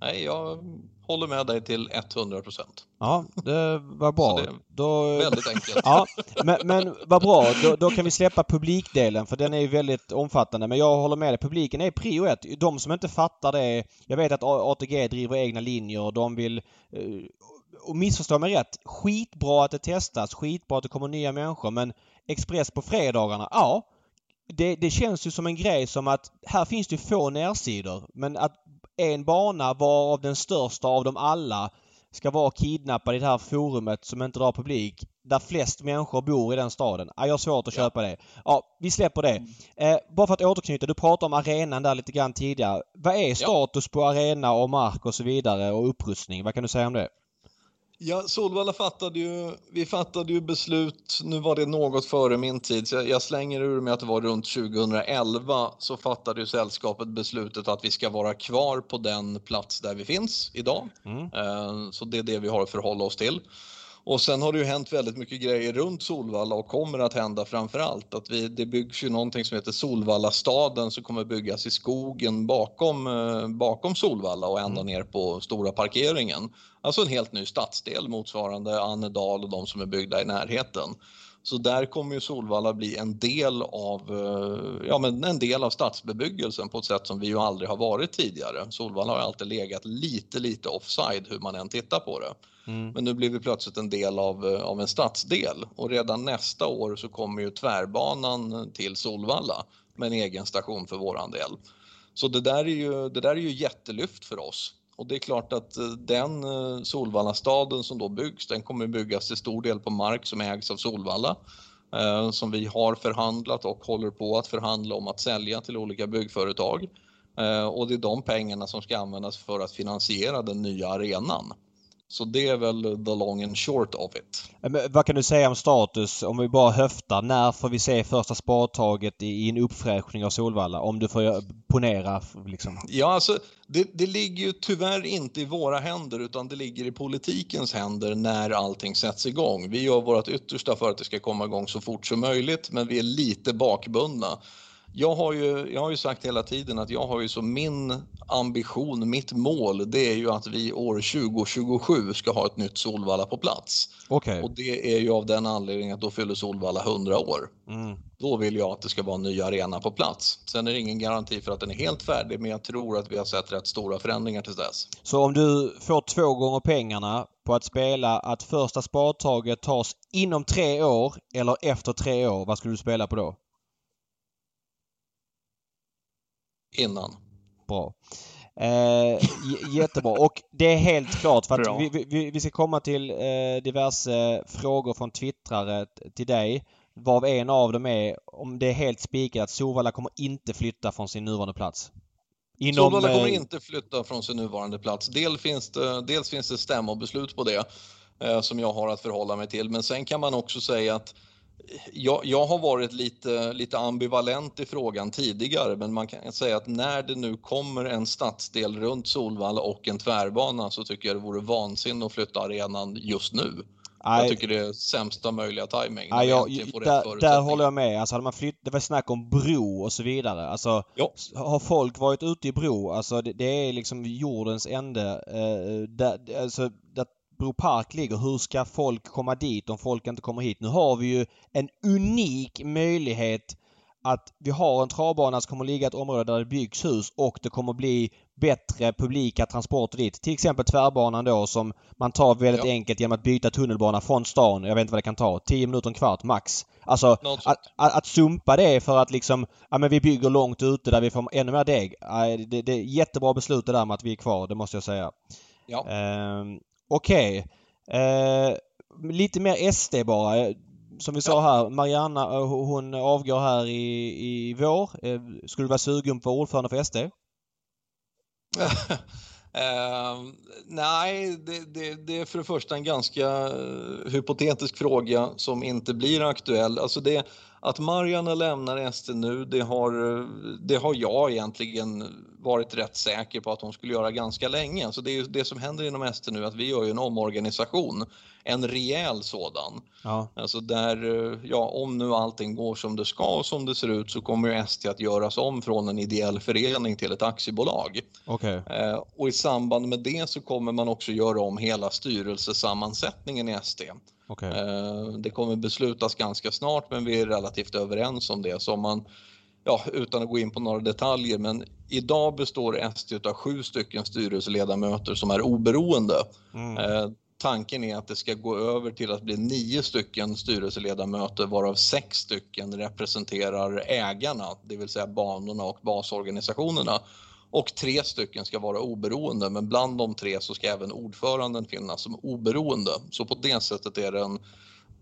Nej, jag håller med dig till 100 procent. Ja, det var bra. Det då... Väldigt enkelt. Ja, men, men vad bra. Då, då, kan vi släppa publikdelen för den är ju väldigt omfattande. Men jag håller med dig. Publiken är prio ett. De som inte fattar det. Jag vet att ATG driver egna linjer och de vill eh, och missförstå mig rätt. Skitbra att det testas. Skitbra att det kommer nya människor. Men Express på fredagarna. Ja, det, det känns ju som en grej som att här finns det få närsidor men att en bana varav den största av dem alla ska vara kidnappad i det här forumet som inte drar publik där flest människor bor i den staden. Ja, jag har svårt att köpa det. Ja, vi släpper det. Eh, bara för att återknyta, du pratade om arenan där lite grann tidigare. Vad är status på arena och mark och så vidare och upprustning? Vad kan du säga om det? Ja, Solvalla fattade ju, vi fattade ju beslut, nu var det något före min tid, så jag, slänger ur mig att det var runt 2011 så fattade ju sällskapet beslutet att vi ska vara kvar på den plats där vi finns idag. Mm. Eh, så det är det vi har att förhålla oss till. Och sen har det ju hänt väldigt mycket grejer runt Solvalla och kommer att hända framför allt. Att vi, det byggs ju någonting som heter Solvallastaden som kommer byggas i skogen bakom, eh, bakom Solvalla och ända ner på stora parkeringen. Alltså en helt ny stadsdel motsvarande Annedal och de som är byggda i närheten. Så där kommer ju Solvalla bli en del av, eh, ja, men en del av stadsbebyggelsen på ett sätt som vi ju aldrig har varit tidigare. Solvalla har alltid legat lite, lite offside hur man än tittar på det. Mm. Men nu blir vi plötsligt en del av, eh, av en stadsdel och redan nästa år så kommer ju tvärbanan till Solvalla med en egen station för våran del. Så det där är ju, det där är ju jättelyft för oss. Och det är klart att eh, den eh, Solvallastaden som då byggs, den kommer byggas till stor del på mark som ägs av Solvalla. Eh, som vi har förhandlat och håller på att förhandla om att sälja till olika byggföretag. Och det är de pengarna som ska användas för att finansiera den nya arenan. Så det är väl the long and short of it. Men vad kan du säga om status om vi bara höftar? När får vi se första spadtaget i, en uppfräschning av Solvalla? Om du får ponera liksom. Ja, alltså, det, det ligger ju tyvärr inte i våra händer utan det ligger i politikens händer när allting sätts igång. Vi gör vårt yttersta för att det ska komma igång så fort som möjligt men vi är lite bakbundna. Jag har, ju, jag har ju sagt hela tiden att jag har ju som min ambition, mitt mål, det är ju att vi år 2027 ska ha ett nytt Solvalla på plats. Okej. Och det är ju av den anledningen att då fyller Solvalla 100 år. Mm. Då vill jag att det ska vara en ny arena på plats. Sen är det ingen garanti för att den är helt färdig, men jag tror att vi har sett rätt stora förändringar till dess. Så om du får två gånger pengarna på att spela att första spadtaget tas inom tre år eller efter tre år, vad skulle du spela på då? Innan. Bra. Eh, jättebra. Och det är helt klart för att vi, vi, vi ska komma till eh, diverse frågor från twittrare till dig. Varav en av dem är om det är helt spikat att Solvalla kommer inte flytta från sin nuvarande plats. Inom, Solvalla kommer eh, inte flytta från sin nuvarande plats. Dels finns det, dels finns det stämmobeslut på det eh, som jag har att förhålla mig till. Men sen kan man också säga att jag, jag har varit lite, lite ambivalent i frågan tidigare, men man kan säga att när det nu kommer en stadsdel runt Solvalla och en tvärbana så tycker jag det vore vansinne att flytta arenan just nu. nej, Jag tycker det är sämsta möjliga timing. när nej, jag, där, där håller jag med. Alltså hade man flytt, det var snack om bro och så vidare. Alltså s- har folk varit ute i bro, alltså det, det är liksom jordens ände. Eh, där, alltså, där Bro Park ligger. Hur ska folk komma dit om folk inte kommer hit? Nu har vi ju en unik möjlighet att vi har en travbana som kommer ligga i ett område där det byggs hus och det kommer bli bättre publika transporter dit. Till exempel tvärbanan då som man tar väldigt Ja. enkelt genom att byta tunnelbana från stan. Jag vet inte vad det kan ta. 10 minuter, en kvart max. Alltså att, att, att sumpa det för att liksom, ja men vi bygger långt ute där vi får ännu mer deg. Det, det är jättebra beslut det där med att vi är kvar, det måste jag säga. Ja. Ehm, Okej. Eh, lite mer SD bara. Som vi sa här, Marianna eh, hon avgår här i, i vår. Eh, skulle du vara sugen på ordförande för SD? Ehm, nej, det, det, det är för det första en ganska eh, hypotetisk fråga som inte blir aktuell. Alltså det, att Mariana lämnar SD nu, det har, det har jag egentligen varit rätt säker på att hon skulle göra ganska länge. Alltså det, är ju det som händer inom SD nu, att vi gör ju en omorganisation, en rejäl sådan. Ja. Alltså där, ja, om nu allting går som det ska och som det ser ut så kommer ju ST att göras om från en ideell förening till ett aktiebolag. Okej. Eh, och i samband med det så kommer man också göra om hela styrelsesammansättningen i ST. Okej. Eh, det kommer beslutas ganska snart men vi är relativt överens om det. Så om man, ja, utan att gå in på några detaljer, men idag består ST av sju stycken styrelseledamöter som är oberoende. Mm. Eh, tanken är att det ska gå över till att bli nio stycken styrelseledamöter varav sex stycken representerar ägarna, det vill säga banorna och basorganisationerna. Och tre stycken ska vara oberoende, men bland de tre så ska även ordföranden finnas som oberoende. Så på det sättet är det en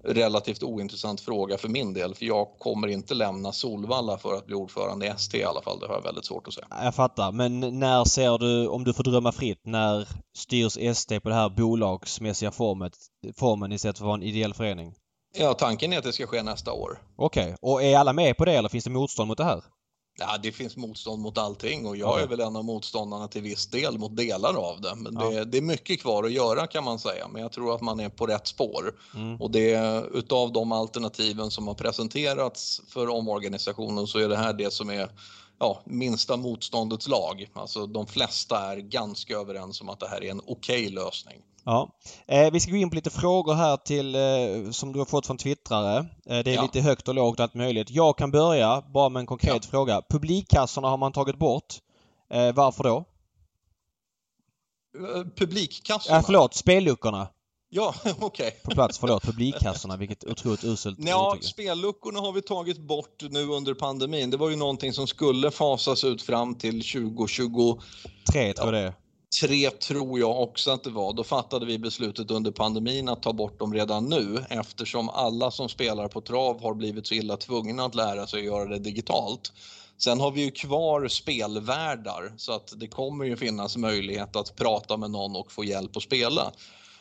relativt ointressant fråga för min del, för jag kommer inte lämna Solvalla för att bli ordförande i ST i alla fall. Det har jag väldigt svårt att säga. Jag fattar. Men när ser du, om du får drömma fritt, när styrs SD på det här bolagsmässiga formet, formen istället för att vara en ideell förening? Ja, tanken är att det ska ske nästa år. Okej. Och är alla med på det eller finns det motstånd mot det här? Ja, det finns motstånd mot allting och jag Ja. är väl en av motståndarna till viss del mot delar av det. Men Ja. det, det är mycket kvar att göra kan man säga, men jag tror att man är på rätt spår. Mm. Och det, utav de alternativen som har presenterats för omorganisationen så är det här det som är ja, minsta motståndets lag. Alltså de flesta är ganska överens om att det här är en okej lösning. Ja. Eh, vi ska gå in på lite frågor här till eh, som du har fått från twittrare. Eh, det är Ja. lite högt och lågt allt möjligt. Jag kan börja bara med en konkret fråga. Publikkassorna har man tagit bort. Eh, varför då? Eh, Publikkassorna? Ja, förlåt, spelluckorna. Ja, okej. På plats, förlåt. Publikkassorna, vilket otroligt uselt Ja, spelluckorna har vi tagit bort nu under pandemin. Det var ju någonting som skulle fasas ut fram till 2023 Tre tror jag det är. Tre tror jag också att det var. Då fattade vi beslutet under pandemin att ta bort dem redan nu eftersom alla som spelar på trav har blivit så illa tvungna att lära sig att göra det digitalt. Sen har vi ju kvar spelvärdar så att det kommer ju finnas möjlighet att prata med någon och få hjälp att spela.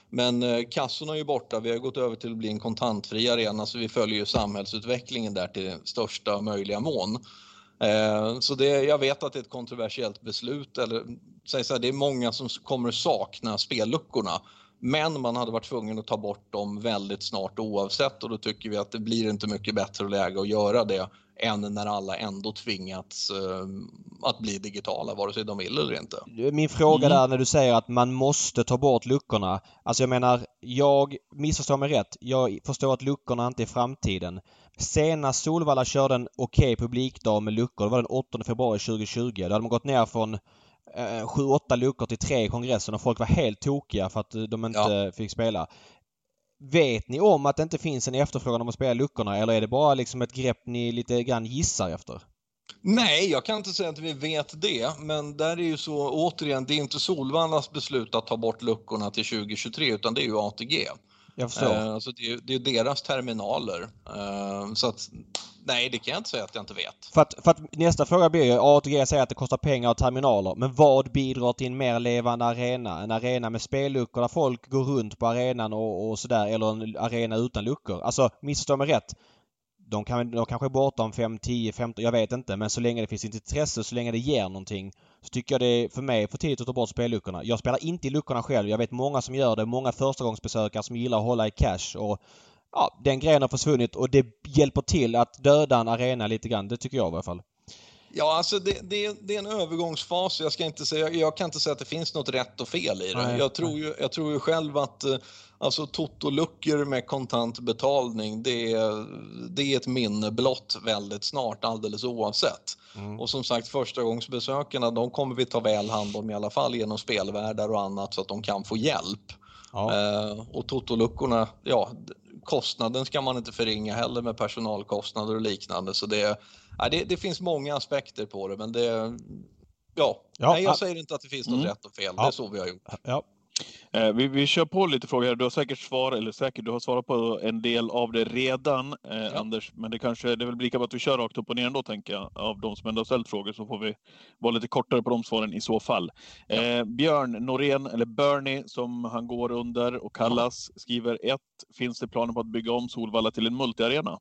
Men eh, kassorna är ju borta. Vi har gått över till att bli en kontantfri arena så vi följer ju samhällsutvecklingen där till största möjliga mån. Eh, Så det, jag vet att det är ett kontroversiellt beslut. Eller, säg så här, det är många som kommer sakna spelluckorna. Men man hade varit tvungen att ta bort dem väldigt snart oavsett och då tycker vi att det blir inte mycket bättre läge att göra det än när alla ändå tvingats eh, att bli digitala vare sig de vill eller inte. Min fråga Mm. där när du säger att man måste ta bort luckorna. Alltså jag menar, jag missförstår mig rätt. Jag förstår att luckorna inte är framtiden. Senast Solvalla körde en okej publikdag med luckor, det var den 8 februari 2020. Då hade man gått ner från eh, 7-8 luckor till tre i kongressen och folk var helt tokiga för att eh, de inte fick spela. Vet ni om att det inte finns en efterfrågan om att spela luckorna eller är det bara liksom ett grepp ni lite grann gissar efter? Nej, jag kan inte säga att vi vet det, men där är ju så återigen, det är inte Solvallas beslut att ta bort luckorna till 2023 utan det är ju ATG. Jag förstår. Eh, så det är, det är deras terminaler. Eh, så att nej, det kan jag inte säga att jag inte vet. För att, för att nästa fråga blir ju, ATG säger att det kostar pengar och terminaler. Men vad bidrar till en mer levande arena? En arena med spelluckor där folk går runt på arenan och, och sådär. Eller en arena utan luckor. Alltså, missförstå mig rätt. De, kan, de kanske är borta om 5, 10, 15, jag vet inte. Men så länge det finns ett intresse, så länge det ger någonting. Så tycker jag det är för mig för tidigt att ta bort spelluckorna. Jag spelar inte i luckorna själv. Jag vet många som gör det. Många förstagångsbesökare som gillar att hålla i cash. Och ja, den grejen har försvunnit och det hjälper till att döda en arena lite grann. Det tycker jag i alla fall. Ja, alltså det, det, det är en övergångsfas. Jag, ska inte säga, jag kan inte säga att det finns något rätt och fel i det. Nej, jag, tror ju, jag tror ju själv att eh, alltså, totoluckor med kontant betalning, det är, det är ett minne blott väldigt snart alldeles oavsett. Mm. Och som sagt, förstagångsbesökarna, de kommer vi ta väl hand om i alla fall genom spelvärdar och annat så att de kan få hjälp. Ja. Eh, och totoluckorna, ja, kostnaden ska man inte förringa heller med personalkostnader och liknande. Så det, ja, det, det finns många aspekter på det, men det, ja, Ja, nej, jag ja. säger inte att det finns något Mm. rätt och fel. Ja. Det är så vi har gjort. ja. Eh, vi, vi kör på lite frågor här. Du har säkert svar, eller säkert, du har svarat på en del av det redan, eh, Anders. Men det kanske, det är väl lika bra att vi kör rakt upp och ner ändå, tänker jag, av de som ändå har ställt frågor, så får vi vara lite kortare på de svaren i så fall. Eh, Björn Norén, eller Bernie, som han går under och kallas, skriver 1. Finns det planer på att bygga om Solvalla till en multiarena?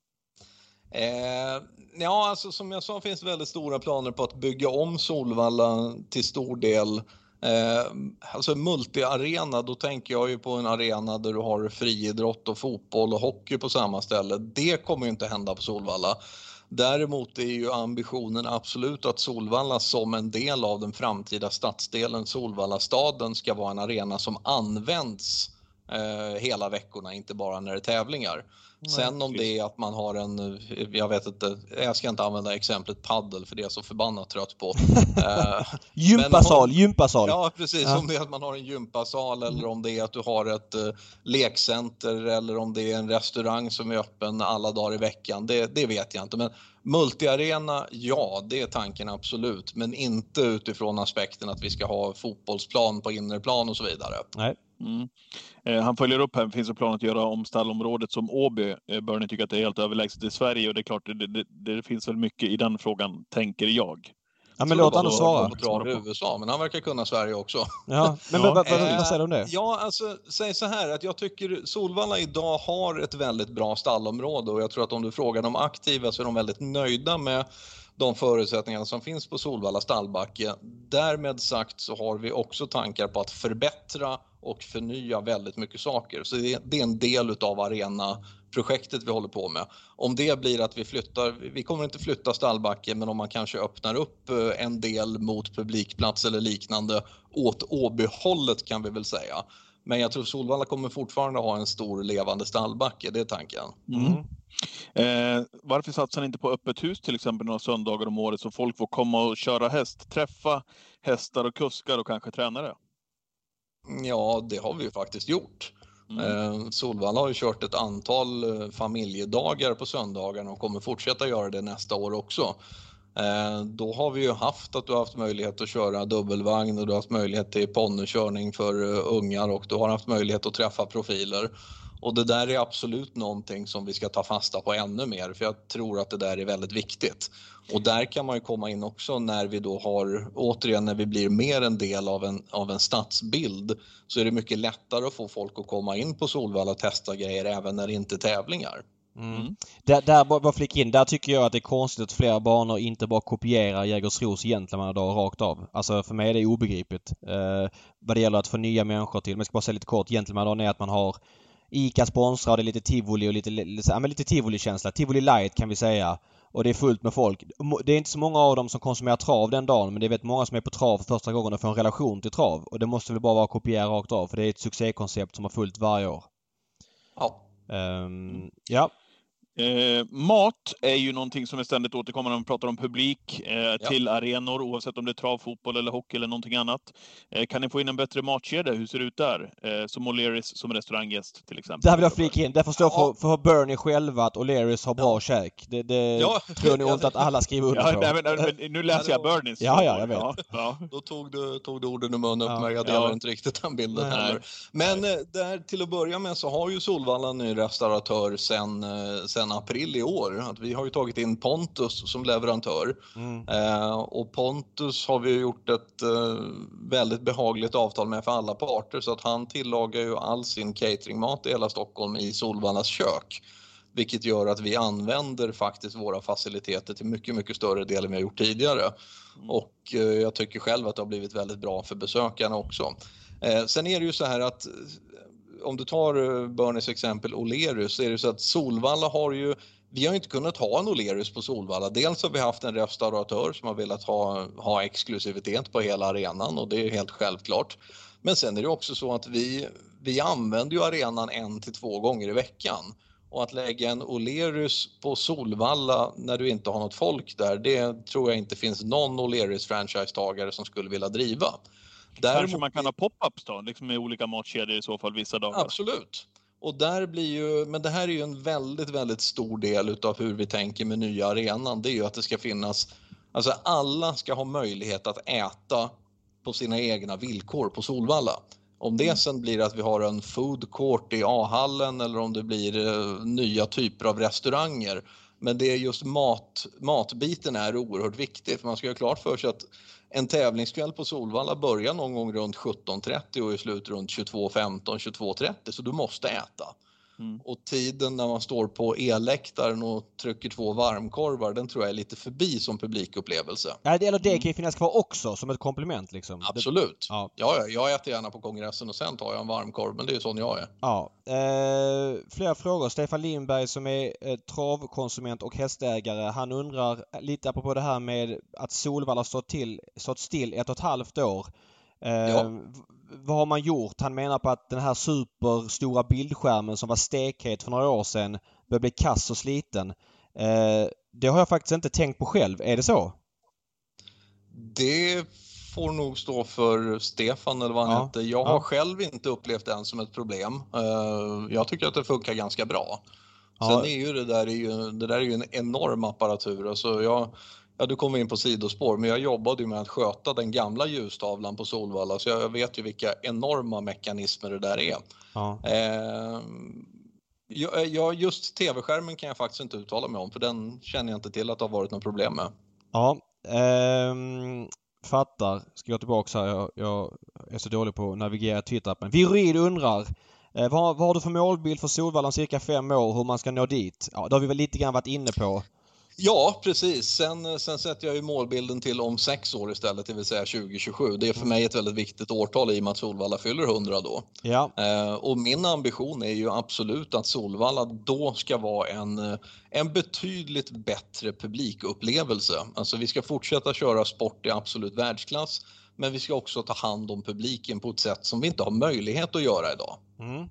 Eh, ja, alltså som jag sa finns det väldigt stora planer på att bygga om Solvalla till stor del. Eh, alltså multiarena, då tänker jag ju på en arena där du har friidrott och fotboll och hockey på samma ställe. Det kommer ju inte hända på Solvalla. Däremot är ju ambitionen absolut att Solvalla som en del av den framtida stadsdelen Solvallastaden ska vara en arena som används eh, hela veckorna, inte bara när det är tävlingar. Sen om det är att man har en, jag vet inte, jag ska inte använda exemplet paddel för det är jag så förbannat trött på. Eh, Gympasal, gympasal. ja precis, Ja. om det är att man har en gympasal eller om det är att du har ett eh, lekcenter eller om det är en restaurang som är öppen alla dagar i veckan. Det, det vet jag inte. Men multiarena, ja det är tanken absolut. Men inte utifrån aspekten att vi ska ha fotbollsplan på innerplan och så vidare. Nej. Mm. Eh, han följer upp här, finns det planer att göra om stallområdet som Åby? Eh, Bernie tycker att det är helt överlägset i Sverige och det är klart, det, det, det finns väl mycket i den frågan, tänker jag. Ja, men låt var svara. i USA, men han verkar kunna Sverige också. Ja, men Ja. vad, vad, vad säger du om det? Ja, alltså säg så här att jag tycker Solvalla idag har ett väldigt bra stallområde och jag tror att om du frågar de aktiva så är de väldigt nöjda med de förutsättningarna som finns på Solvalla stallbacke. Därmed sagt så har vi också tankar på att förbättra och förnya väldigt mycket saker. Så det, det är en del utav arenaprojektet vi håller på med. Om det blir att vi flyttar, vi kommer inte flytta stallbacken men om man kanske öppnar upp eh, en del mot publikplats eller liknande åt Åbyhållet kan vi väl säga. Men jag tror Solvalla kommer fortfarande ha en stor levande stallbacke, det är tanken. Mm. Eh, varför satsar ni inte på öppet hus till exempel några söndagar om året så folk får komma och köra häst, träffa hästar och kuskar och kanske tränare? Ja, det har vi ju faktiskt gjort. Mm. Eh, Solvalla har ju kört ett antal eh, familjedagar på söndagarna och kommer fortsätta göra det nästa år också. Eh, Då har vi ju haft att du har haft möjlighet att köra dubbelvagn och du har haft möjlighet till ponnykörning för ungar och du har haft möjlighet att träffa profiler. Och det där är absolut någonting som vi ska ta fasta på ännu mer för jag tror att det där är väldigt viktigt. Och där kan man ju komma in också när vi då har, återigen när vi blir mer en del av en, av en stadsbild så är det mycket lättare att få folk att komma in på Solvalla och testa grejer även när det inte är tävlingar. Mm. Där, där bara, bara flika in, där tycker jag att det är konstigt att flera banor inte bara kopierar Jägersros Gentlemannadag rakt av. Alltså för mig är det obegripligt. Eh, vad det gäller att få nya människor till. Men jag ska bara säga lite kort. Gentlemannadagen är att man har ICA sponsrar det är lite tivoli och lite, ja, men lite tivoli-känsla. Tivoli light kan vi säga. Och det är fullt med folk. Det är inte så många av dem som konsumerar trav den dagen men det är väldigt många som är på trav för första gången och får en relation till trav. Och det måste väl bara vara att kopiera rakt av för det är ett succékoncept som har fullt varje år. Ja, Ehm, ja. Eh, mat är ju någonting som är ständigt återkommande när man pratar om publik eh, till arenor, oavsett om det är trav, fotboll eller hockey eller någonting annat. Eh, kan ni få in en bättre matkedja? Hur ser det ut där? Eh, som O'Learys som restauranggäst till exempel. Där vill jag flika in. Det förstår Ja. för, för Bernie själva att O'Learys har bra käk. Det, det Ja. tror nog Ja, inte att alla skriver under Ja, på. nej, men, men, nu läser jag Bernies. Ja, ja, jag vet. Ja, ja. Då tog du, tog du orden ur munnen på Ja. mig. Jag delar Ja. inte riktigt den bilden Nej. heller. Men eh, där till att börja med så har ju Solvalla en ny restauratör sen, eh, sen april i år. Att vi har ju tagit in Pontus som leverantör. Mm. Eh, och Pontus har vi gjort ett eh, väldigt behagligt avtal med för alla parter så att han tillagar ju all sin cateringmat i hela Stockholm i Solvallas kök. Vilket gör att vi använder faktiskt våra faciliteter till mycket, mycket större del än vi har gjort tidigare. Och eh, jag tycker själv att det har blivit väldigt bra för besökarna också. Eh, sen är det ju så här att om du tar eh, Bernies exempel O'Lerus så är det så att Solvalla har ju vi har inte kunnat ha en O'Lerus på Solvalla. Dels har vi haft en restauratör som har velat ha, ha exklusivitet på hela arenan och det är helt självklart. Men sen är det också så att vi, vi använder ju arenan en till två gånger i veckan. Och att lägga en O'Lerus på Solvalla när du inte har något folk där, det tror jag inte finns någon O'Lerus franchisetagare som skulle vilja driva. Kanske man kan ha pop-ups då, liksom med olika matkedjor i så fall vissa dagar. Absolut. Och där blir ju, men det här är ju en väldigt, väldigt stor del utav hur vi tänker med nya arenan. Det är ju att det ska finnas, alltså alla ska ha möjlighet att äta på sina egna villkor på Solvalla. Om det sen blir att vi har en food court i A-hallen eller om det blir eh, nya typer av restauranger. Men det är just mat, matbiten är oerhört viktig för man ska ha klart för sig att en tävlingskväll på Solvalla börjar någon gång runt 17.30 och är slut runt 22.15, 22.30 så du måste äta. Mm. Och tiden när man står på elläktaren och trycker två varmkorvar den tror jag är lite förbi som publikupplevelse. Ja, det, eller det kan ju finnas kvar också som ett komplement liksom. Absolut. Ja. Ja, ja, jag äter gärna på kongressen och sen tar jag en varmkorv men det är sån jag är. ja. Eh, flera frågor. Stefan Lindberg som är eh, travkonsument och hästägare. Han undrar lite apropå det här med att Solvalla stått, till, stått still ett och ett halvt år. Eh, Ja. v- Vad har man gjort? Han menar på att den här superstora bildskärmen som var stekhet för några år sedan börjar bli kass och sliten. Eh, det har jag faktiskt inte tänkt på själv. Är det så? Det får nog stå för Stefan eller vad han Ja. hette. Jag Ja. har själv inte upplevt det som ett problem. Eh, Jag tycker att det funkar ganska bra. Ja. Sen är ju det där, är ju, det där är ju en enorm apparatur. Alltså jag, ja, du kommer in på sidospår, men jag jobbade ju med att sköta den gamla ljustavlan på Solvalla så jag vet ju vilka enorma mekanismer det där är. Ja. Eh, jag, jag, just tv-skärmen kan jag faktiskt inte uttala mig om för den känner jag inte till att det har varit något problem med. Ja, ehm, fattar. Ska jag tillbaka här. Jag, jag är så dålig på att navigera Twitter-appen. Virid undrar eh, vad, vad har du för målbild för Solvalla om cirka fem år hur man ska nå dit? Ja, det har vi väl lite grann varit inne på. Ja, precis. Sen, sen sätter jag ju målbilden till om sex år istället, det vill säga 2027. Det är för mig ett väldigt viktigt årtal i och med att Solvalla fyller 100 då. Ja. Eh, och min ambition är ju absolut att Solvalla då ska vara en, en betydligt bättre publikupplevelse. Alltså vi ska fortsätta köra sport i absolut världsklass, men vi ska också ta hand om publiken på ett sätt som vi inte har möjlighet att göra idag. Mm.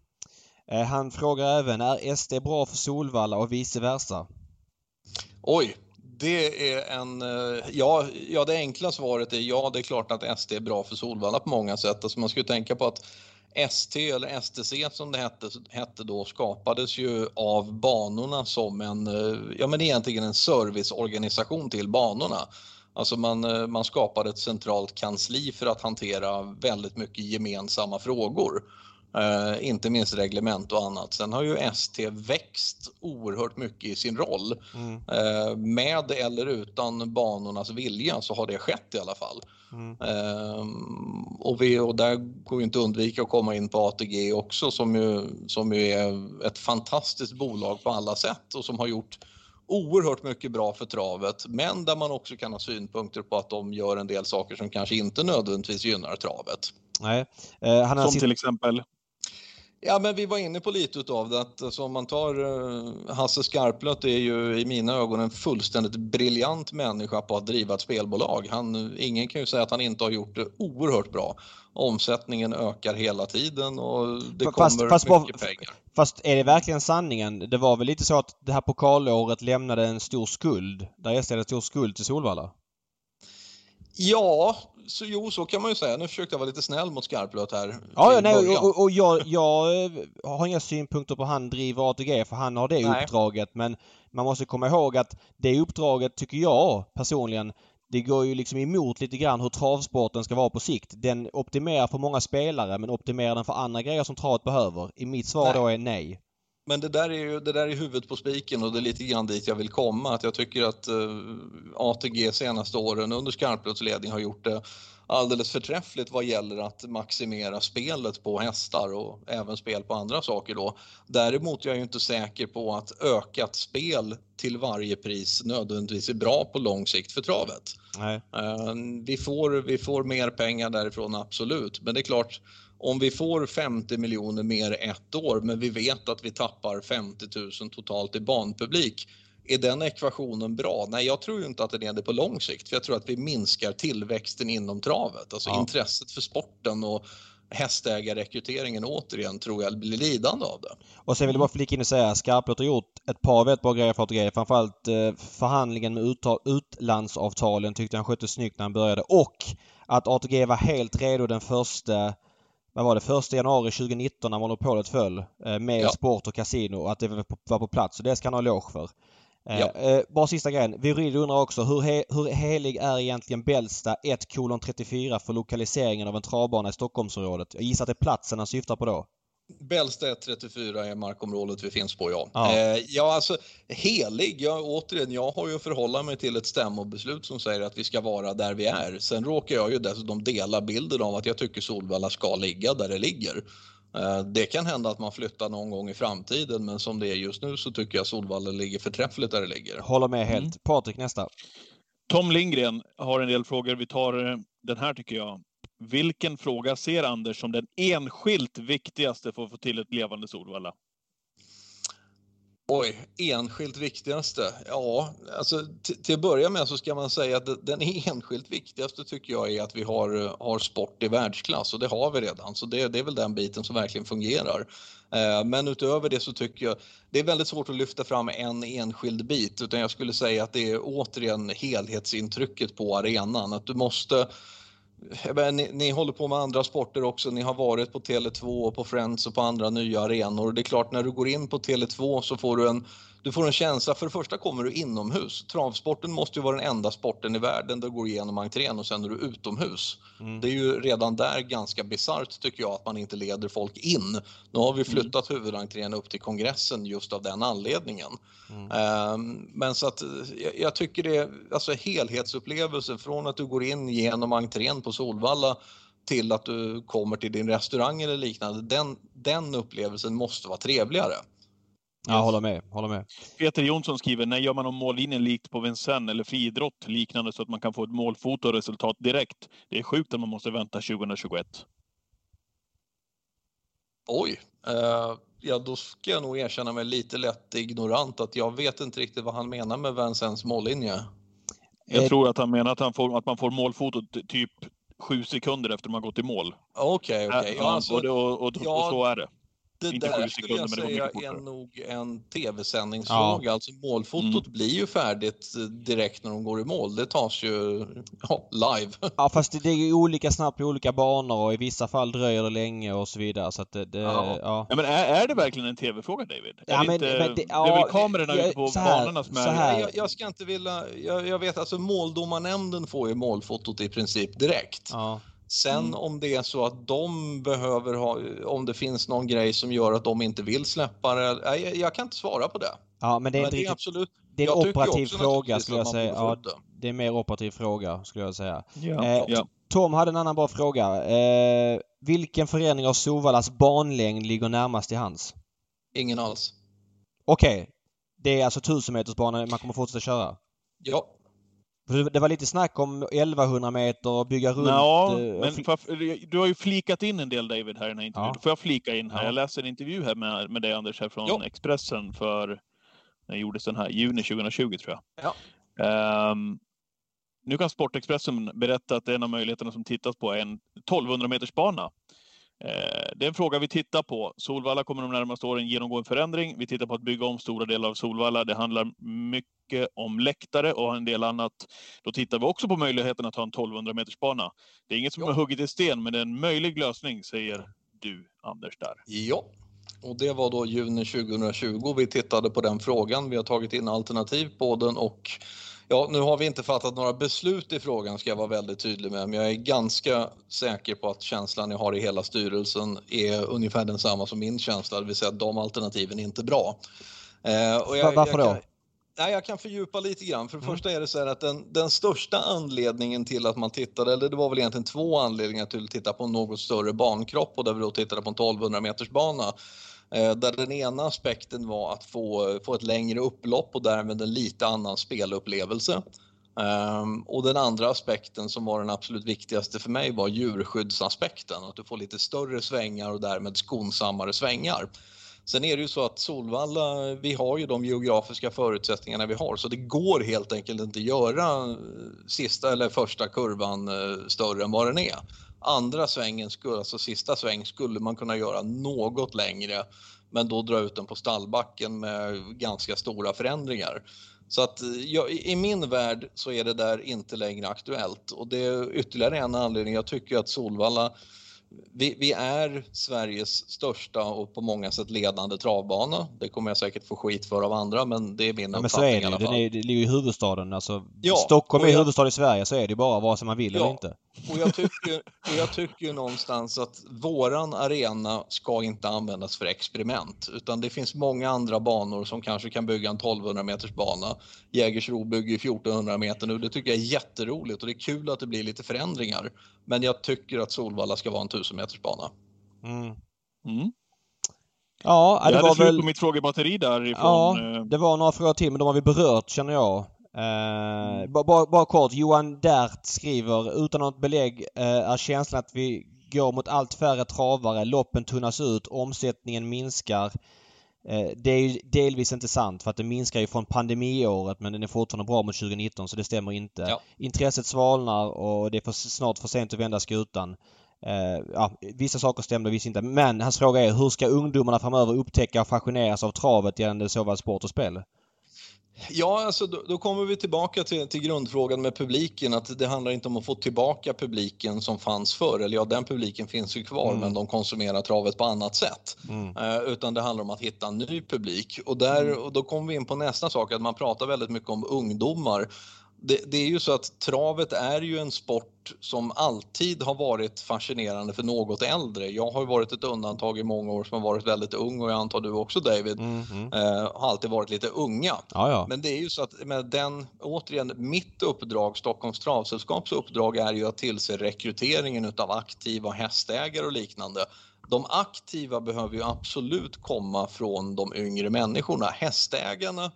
Eh, han frågar även, är SD bra för Solvalla och vice versa? Oj, det är en... Eh, ja, ja, det enkla svaret är ja, det är klart att SD är bra för Solvalla på många sätt. Alltså man ska ju tänka på att ST eller STC som det hette, hette då skapades ju av banorna som en, eh, ja men egentligen en serviceorganisation till banorna. Alltså man, eh, man skapade ett centralt kansli för att hantera väldigt mycket gemensamma frågor. Eh, inte minst reglement och annat. Sen har ju ST växt oerhört mycket i sin roll. Mm. Eh, med eller utan banornas vilja så har det skett i alla fall. Mm. Ehm, och, vi, och där går ju inte att undvika att komma in på ATG också som ju, som ju är ett fantastiskt bolag på alla sätt och som har gjort oerhört mycket bra för travet men där man också kan ha synpunkter på att de gör en del saker som kanske inte nödvändigtvis gynnar travet. Nej. Eh, han har Som sitt... till exempel. Ja, men vi var inne på lite utav det. Att, alltså, om man tar uh, Hasse Skarplöt är ju i mina ögon en fullständigt briljant människa på att driva ett spelbolag. Han, ingen kan ju säga att han inte har gjort det oerhört bra. Omsättningen ökar hela tiden och det Fast- kommer fast mycket bara- pengar. Fast är det verkligen sanningen? Det var väl lite så att det här pokalåret lämnade en stor skuld. Där hade en stor skuld till Solvalla. Ja, så, jo, så kan man ju säga. Nu försökte jag vara lite snäll mot Skarplöt här. Ja, ja nej, och, och jag, jag eh, har inga synpunkter på han driver ATG för han har det Nej. uppdraget men man måste komma ihåg att det uppdraget tycker jag personligen det går ju liksom emot lite grann hur travsporten ska vara på sikt. Den optimerar för många spelare men optimerar den för andra grejer som travet behöver. I mitt svar Nej. då är nej. Men det där är ju det där är huvudet på spiken och det är lite grann dit jag vill komma. Att jag tycker att eh, ATG senaste åren under Skarplöts ledning har gjort det alldeles förträffligt vad gäller att maximera spelet på hästar och även spel på andra saker då. Däremot är jag ju inte säker på att ökat spel till varje pris nödvändigtvis är bra på lång sikt för travet. nej. Eh, Vi får, vi får mer pengar därifrån, absolut. Men det är klart, om vi får 50 miljoner mer ett år men vi vet att vi tappar 50 000 totalt i banpublik. Är den ekvationen bra? Nej, jag tror inte att den är det på lång sikt. För jag tror att vi minskar tillväxten inom travet. Alltså Ja. intresset för sporten och hästägarrekryteringen återigen tror jag blir lidande av det. Och sen vill jag bara flika in och säga Skarplöt har gjort ett par väldigt bra grejer för ATG. Framförallt eh, förhandlingen med utlandsavtalen tyckte han skötte snyggt när han började. Och att ATG var helt redo den första vad var det, första januari 2019 när monopolet föll eh, med Ja. sport och kasino och att det var på, plats. Så det ska han ha eloge för. Eh, Ja. eh, bara sista grejen. Virid undrar också hur, he, hur helig är egentligen Bällsta 1 kolon 34 för lokaliseringen av en travbana i Stockholmsområdet? Jag gissar att det är platsen han syftar på då. Bällsta 34 är markområdet vi finns på, ja. Ja. Eh, ja alltså helig, ja, återigen, jag har ju att förhålla mig till ett stämmobeslut som säger att vi ska vara där vi är. Sen råkar jag ju dessutom dela bilden av att jag tycker Solvalla ska ligga där det ligger. Eh, Det kan hända att man flyttar någon gång i framtiden men som det är just nu så tycker jag Solvalla ligger förträffligt där det ligger. Håller med helt. Mm. Patrik nästa. Tom Lindgren har en del frågor. Vi tar eh, den här tycker jag. Vilken fråga ser Anders som den enskilt viktigaste för att få till ett levande Solvalla? Oj, enskilt viktigaste? Ja, alltså till att börja med så ska man säga att den enskilt viktigaste tycker jag är att vi har, har sport i världsklass och det har vi redan. Så det, det är väl den biten som verkligen fungerar. Eh, Men utöver det så tycker jag det är väldigt svårt att lyfta fram en enskild bit utan jag skulle säga att det är återigen helhetsintrycket på arenan. Att du måste jag ni, ni håller på med andra sporter också. Ni har varit på Tele2 och på Friends och på andra nya arenor. Det är klart, när du går in på Tele2 så får du en, du får en känsla. För det första kommer du inomhus. Travsporten måste ju vara den enda sporten i världen där du går igenom entrén och sen är du utomhus. Mm. Det är ju redan där ganska bisarrt tycker jag att man inte leder folk in. Nu har vi flyttat huvudentrén upp till kongressen just av den anledningen. Mm. Ehm, Men så att jag, jag tycker det är alltså helhetsupplevelsen från att du går in genom entrén på Solvalla till att du kommer till din restaurang eller liknande. Den, den upplevelsen måste vara trevligare. Ja, håller med. Håller med. Peter Jonsson skriver, när gör man om mållinjen likt på Vincennes eller friidrott liknande så att man kan få ett målfoto och resultat direkt? Det är sjukt att man måste vänta 2021. Oj. Eh, ja, då ska jag nog erkänna mig lite lätt ignorant att jag vet inte riktigt vad han menar med Vincennes mållinje. Jag Eh, tror att han menar att, han får, att man får målfotot typ sju sekunder efter man gått i mål. Okej, okej. Ja, Ja, alltså, och, och, och, och så är det. Det inte där skulle jag det säga är nog en tv-sändningsfråga. Alltså målfotot Mm. blir ju färdigt eh, direkt när de går i mål. Det tas ju ja, live. Ja fast det, det är ju olika snabbt i olika banor och i vissa fall dröjer det länge och så vidare så att det... det Ja. ja. Ja, men är, är det verkligen en tv-fråga, David? Ja, är det, men- inte, men det- det, ja, är väl kamerorna jag- ute på så här- banorna som så är... här. Jag, jag ska inte vilja... Jag, jag vet alltså måldomarnämnden får ju målfotot i princip direkt. ja. Sen Mm. om det är så att de behöver ha, om det finns någon grej som gör att de inte vill släppa det. Jag, jag kan inte svara på det. Ja men det är Men det är absolut. Det är en operativ fråga skulle jag säga. Ja, det. är en mer operativ fråga skulle jag säga. Ja. Eh, Ja. Tom hade en annan bra fråga. Eh, vilken förändring av Solvallas banlängd ligger närmast till hands? Ingen alls. Okej. Det är alltså 1000 meters bana man kommer fortsätta köra? Ja, Det var lite snack om 1100 meter och bygga runt... Ja, eh, men får jag- du har ju flikat in en del David här i den här intervjun. Ja. Får jag flika in här? Ja. Jag läste en intervju här med, med dig Anders här från Ja. Expressen för, när gjordes den här? Juni 2020 tror jag. Ja. Ehm, nu kan Sportexpressen berätta att en av möjligheterna som tittas på är en 1200 meters bana. Eh, Det är en fråga vi tittar på. Solvalla kommer de närmaste åren genomgå en förändring. Vi tittar på att bygga om stora delar av Solvalla. Det handlar mycket om läktare och en del annat. Då tittar vi också på möjligheten att ha en 1200 meters bana. Det är inget som Ja. är hugget i sten, men det är en möjlig lösning, säger du, Anders, där. ja. Och det var då juni 2020 vi tittade på den frågan. Vi har tagit in alternativ på den och ja, nu har vi inte fattat några beslut i frågan ska jag vara väldigt tydlig med. Men jag är ganska säker på att känslan jag har i hela styrelsen är ungefär densamma som min känsla, det vill säga att de alternativen är inte bra. Eh, Va- varför jag då? Kan, nej, jag kan fördjupa lite grann. För det Mm. första är det så här att den, den största anledningen till att man tittade, eller det var väl egentligen två anledningar till att titta på en något större bankropp och där vi då tittade på en 1200 meters bana. Eh, där den ena aspekten var att få, få ett längre upplopp och därmed en lite annan spelupplevelse. Ehm, och den andra aspekten som var den absolut viktigaste för mig var djurskyddsaspekten, att du får lite större svängar och därmed skonsammare svängar. Sen är det ju så att Solvalla, vi har ju de geografiska förutsättningarna vi har så det går helt enkelt inte göra eh, sista eller första kurvan eh, större än vad den är. Andra svängen, skulle, alltså sista sväng, skulle man kunna göra något längre men då dra ut den på stallbacken med ganska stora förändringar. Så att ja, i i min värld så är det där inte längre aktuellt och det är ytterligare en anledning. Jag tycker att Solvalla vi, vi är Sveriges största och på många sätt ledande travbana. Det kommer jag säkert få skit för av andra men det är min Ja, men så uppfattning är i det ju. alla Den fall. är, det ligger i huvudstaden. Alltså, Ja, Stockholm är jag- huvudstad i Sverige så är det bara vare sig man vill Ja. eller inte. Och jag tycker, och jag tycker någonstans att våran arena ska inte användas för experiment utan det finns många andra banor som kanske kan bygga en 1200 meters bana. Jägersro bygger 1400 meter nu. Det tycker jag är jätteroligt och det är kul att det blir lite förändringar. Men jag tycker att Solvalla ska vara en 1000 meters bana. Mm. Mm. Ja, Jag det hade var slut väl... på mitt frågebatteri därifrån. Ja, eh, det var några frågor till men de har vi berört känner jag. Eh, bara, bara, bara kort. Johan Dert skriver utan något belägg eh, är känslan att vi går mot allt färre travare, loppen tunnas ut, omsättningen minskar. Eh, det är ju delvis inte sant för att det minskar ju från pandemiåret men den är fortfarande bra mot 2019 så det stämmer inte. Ja. Intresset svalnar och det är för, snart för sent att vända skutan. Eh, ja, vissa saker stämde, vissa inte. Men hans fråga är hur ska ungdomarna framöver upptäcka och fascineras av travet gällande såväl sport och spel? Ja, alltså då, då kommer vi tillbaka till, till grundfrågan med publiken. Att det handlar inte om att få tillbaka publiken som fanns förr. Eller ja, den publiken finns ju kvar Mm. men de konsumerar travet på annat sätt. Mm. Eh, utan det handlar om att hitta en ny publik. Och, där, och då kommer vi in på nästa sak, att man pratar väldigt mycket om ungdomar. Det, det är ju så att travet är ju en sport som alltid har varit fascinerande för något äldre. Jag har ju varit ett undantag i många år som har varit väldigt ung och jag antar du också David, Mm, mm. eh, har alltid varit lite unga. Ja, ja. Men det är ju så att med den, återigen, mitt uppdrag, Stockholms travsällskaps uppdrag är ju att tillse rekryteringen utav aktiva hästägare och liknande. de aktiva behöver ju absolut komma från de yngre människorna. Hästägarna,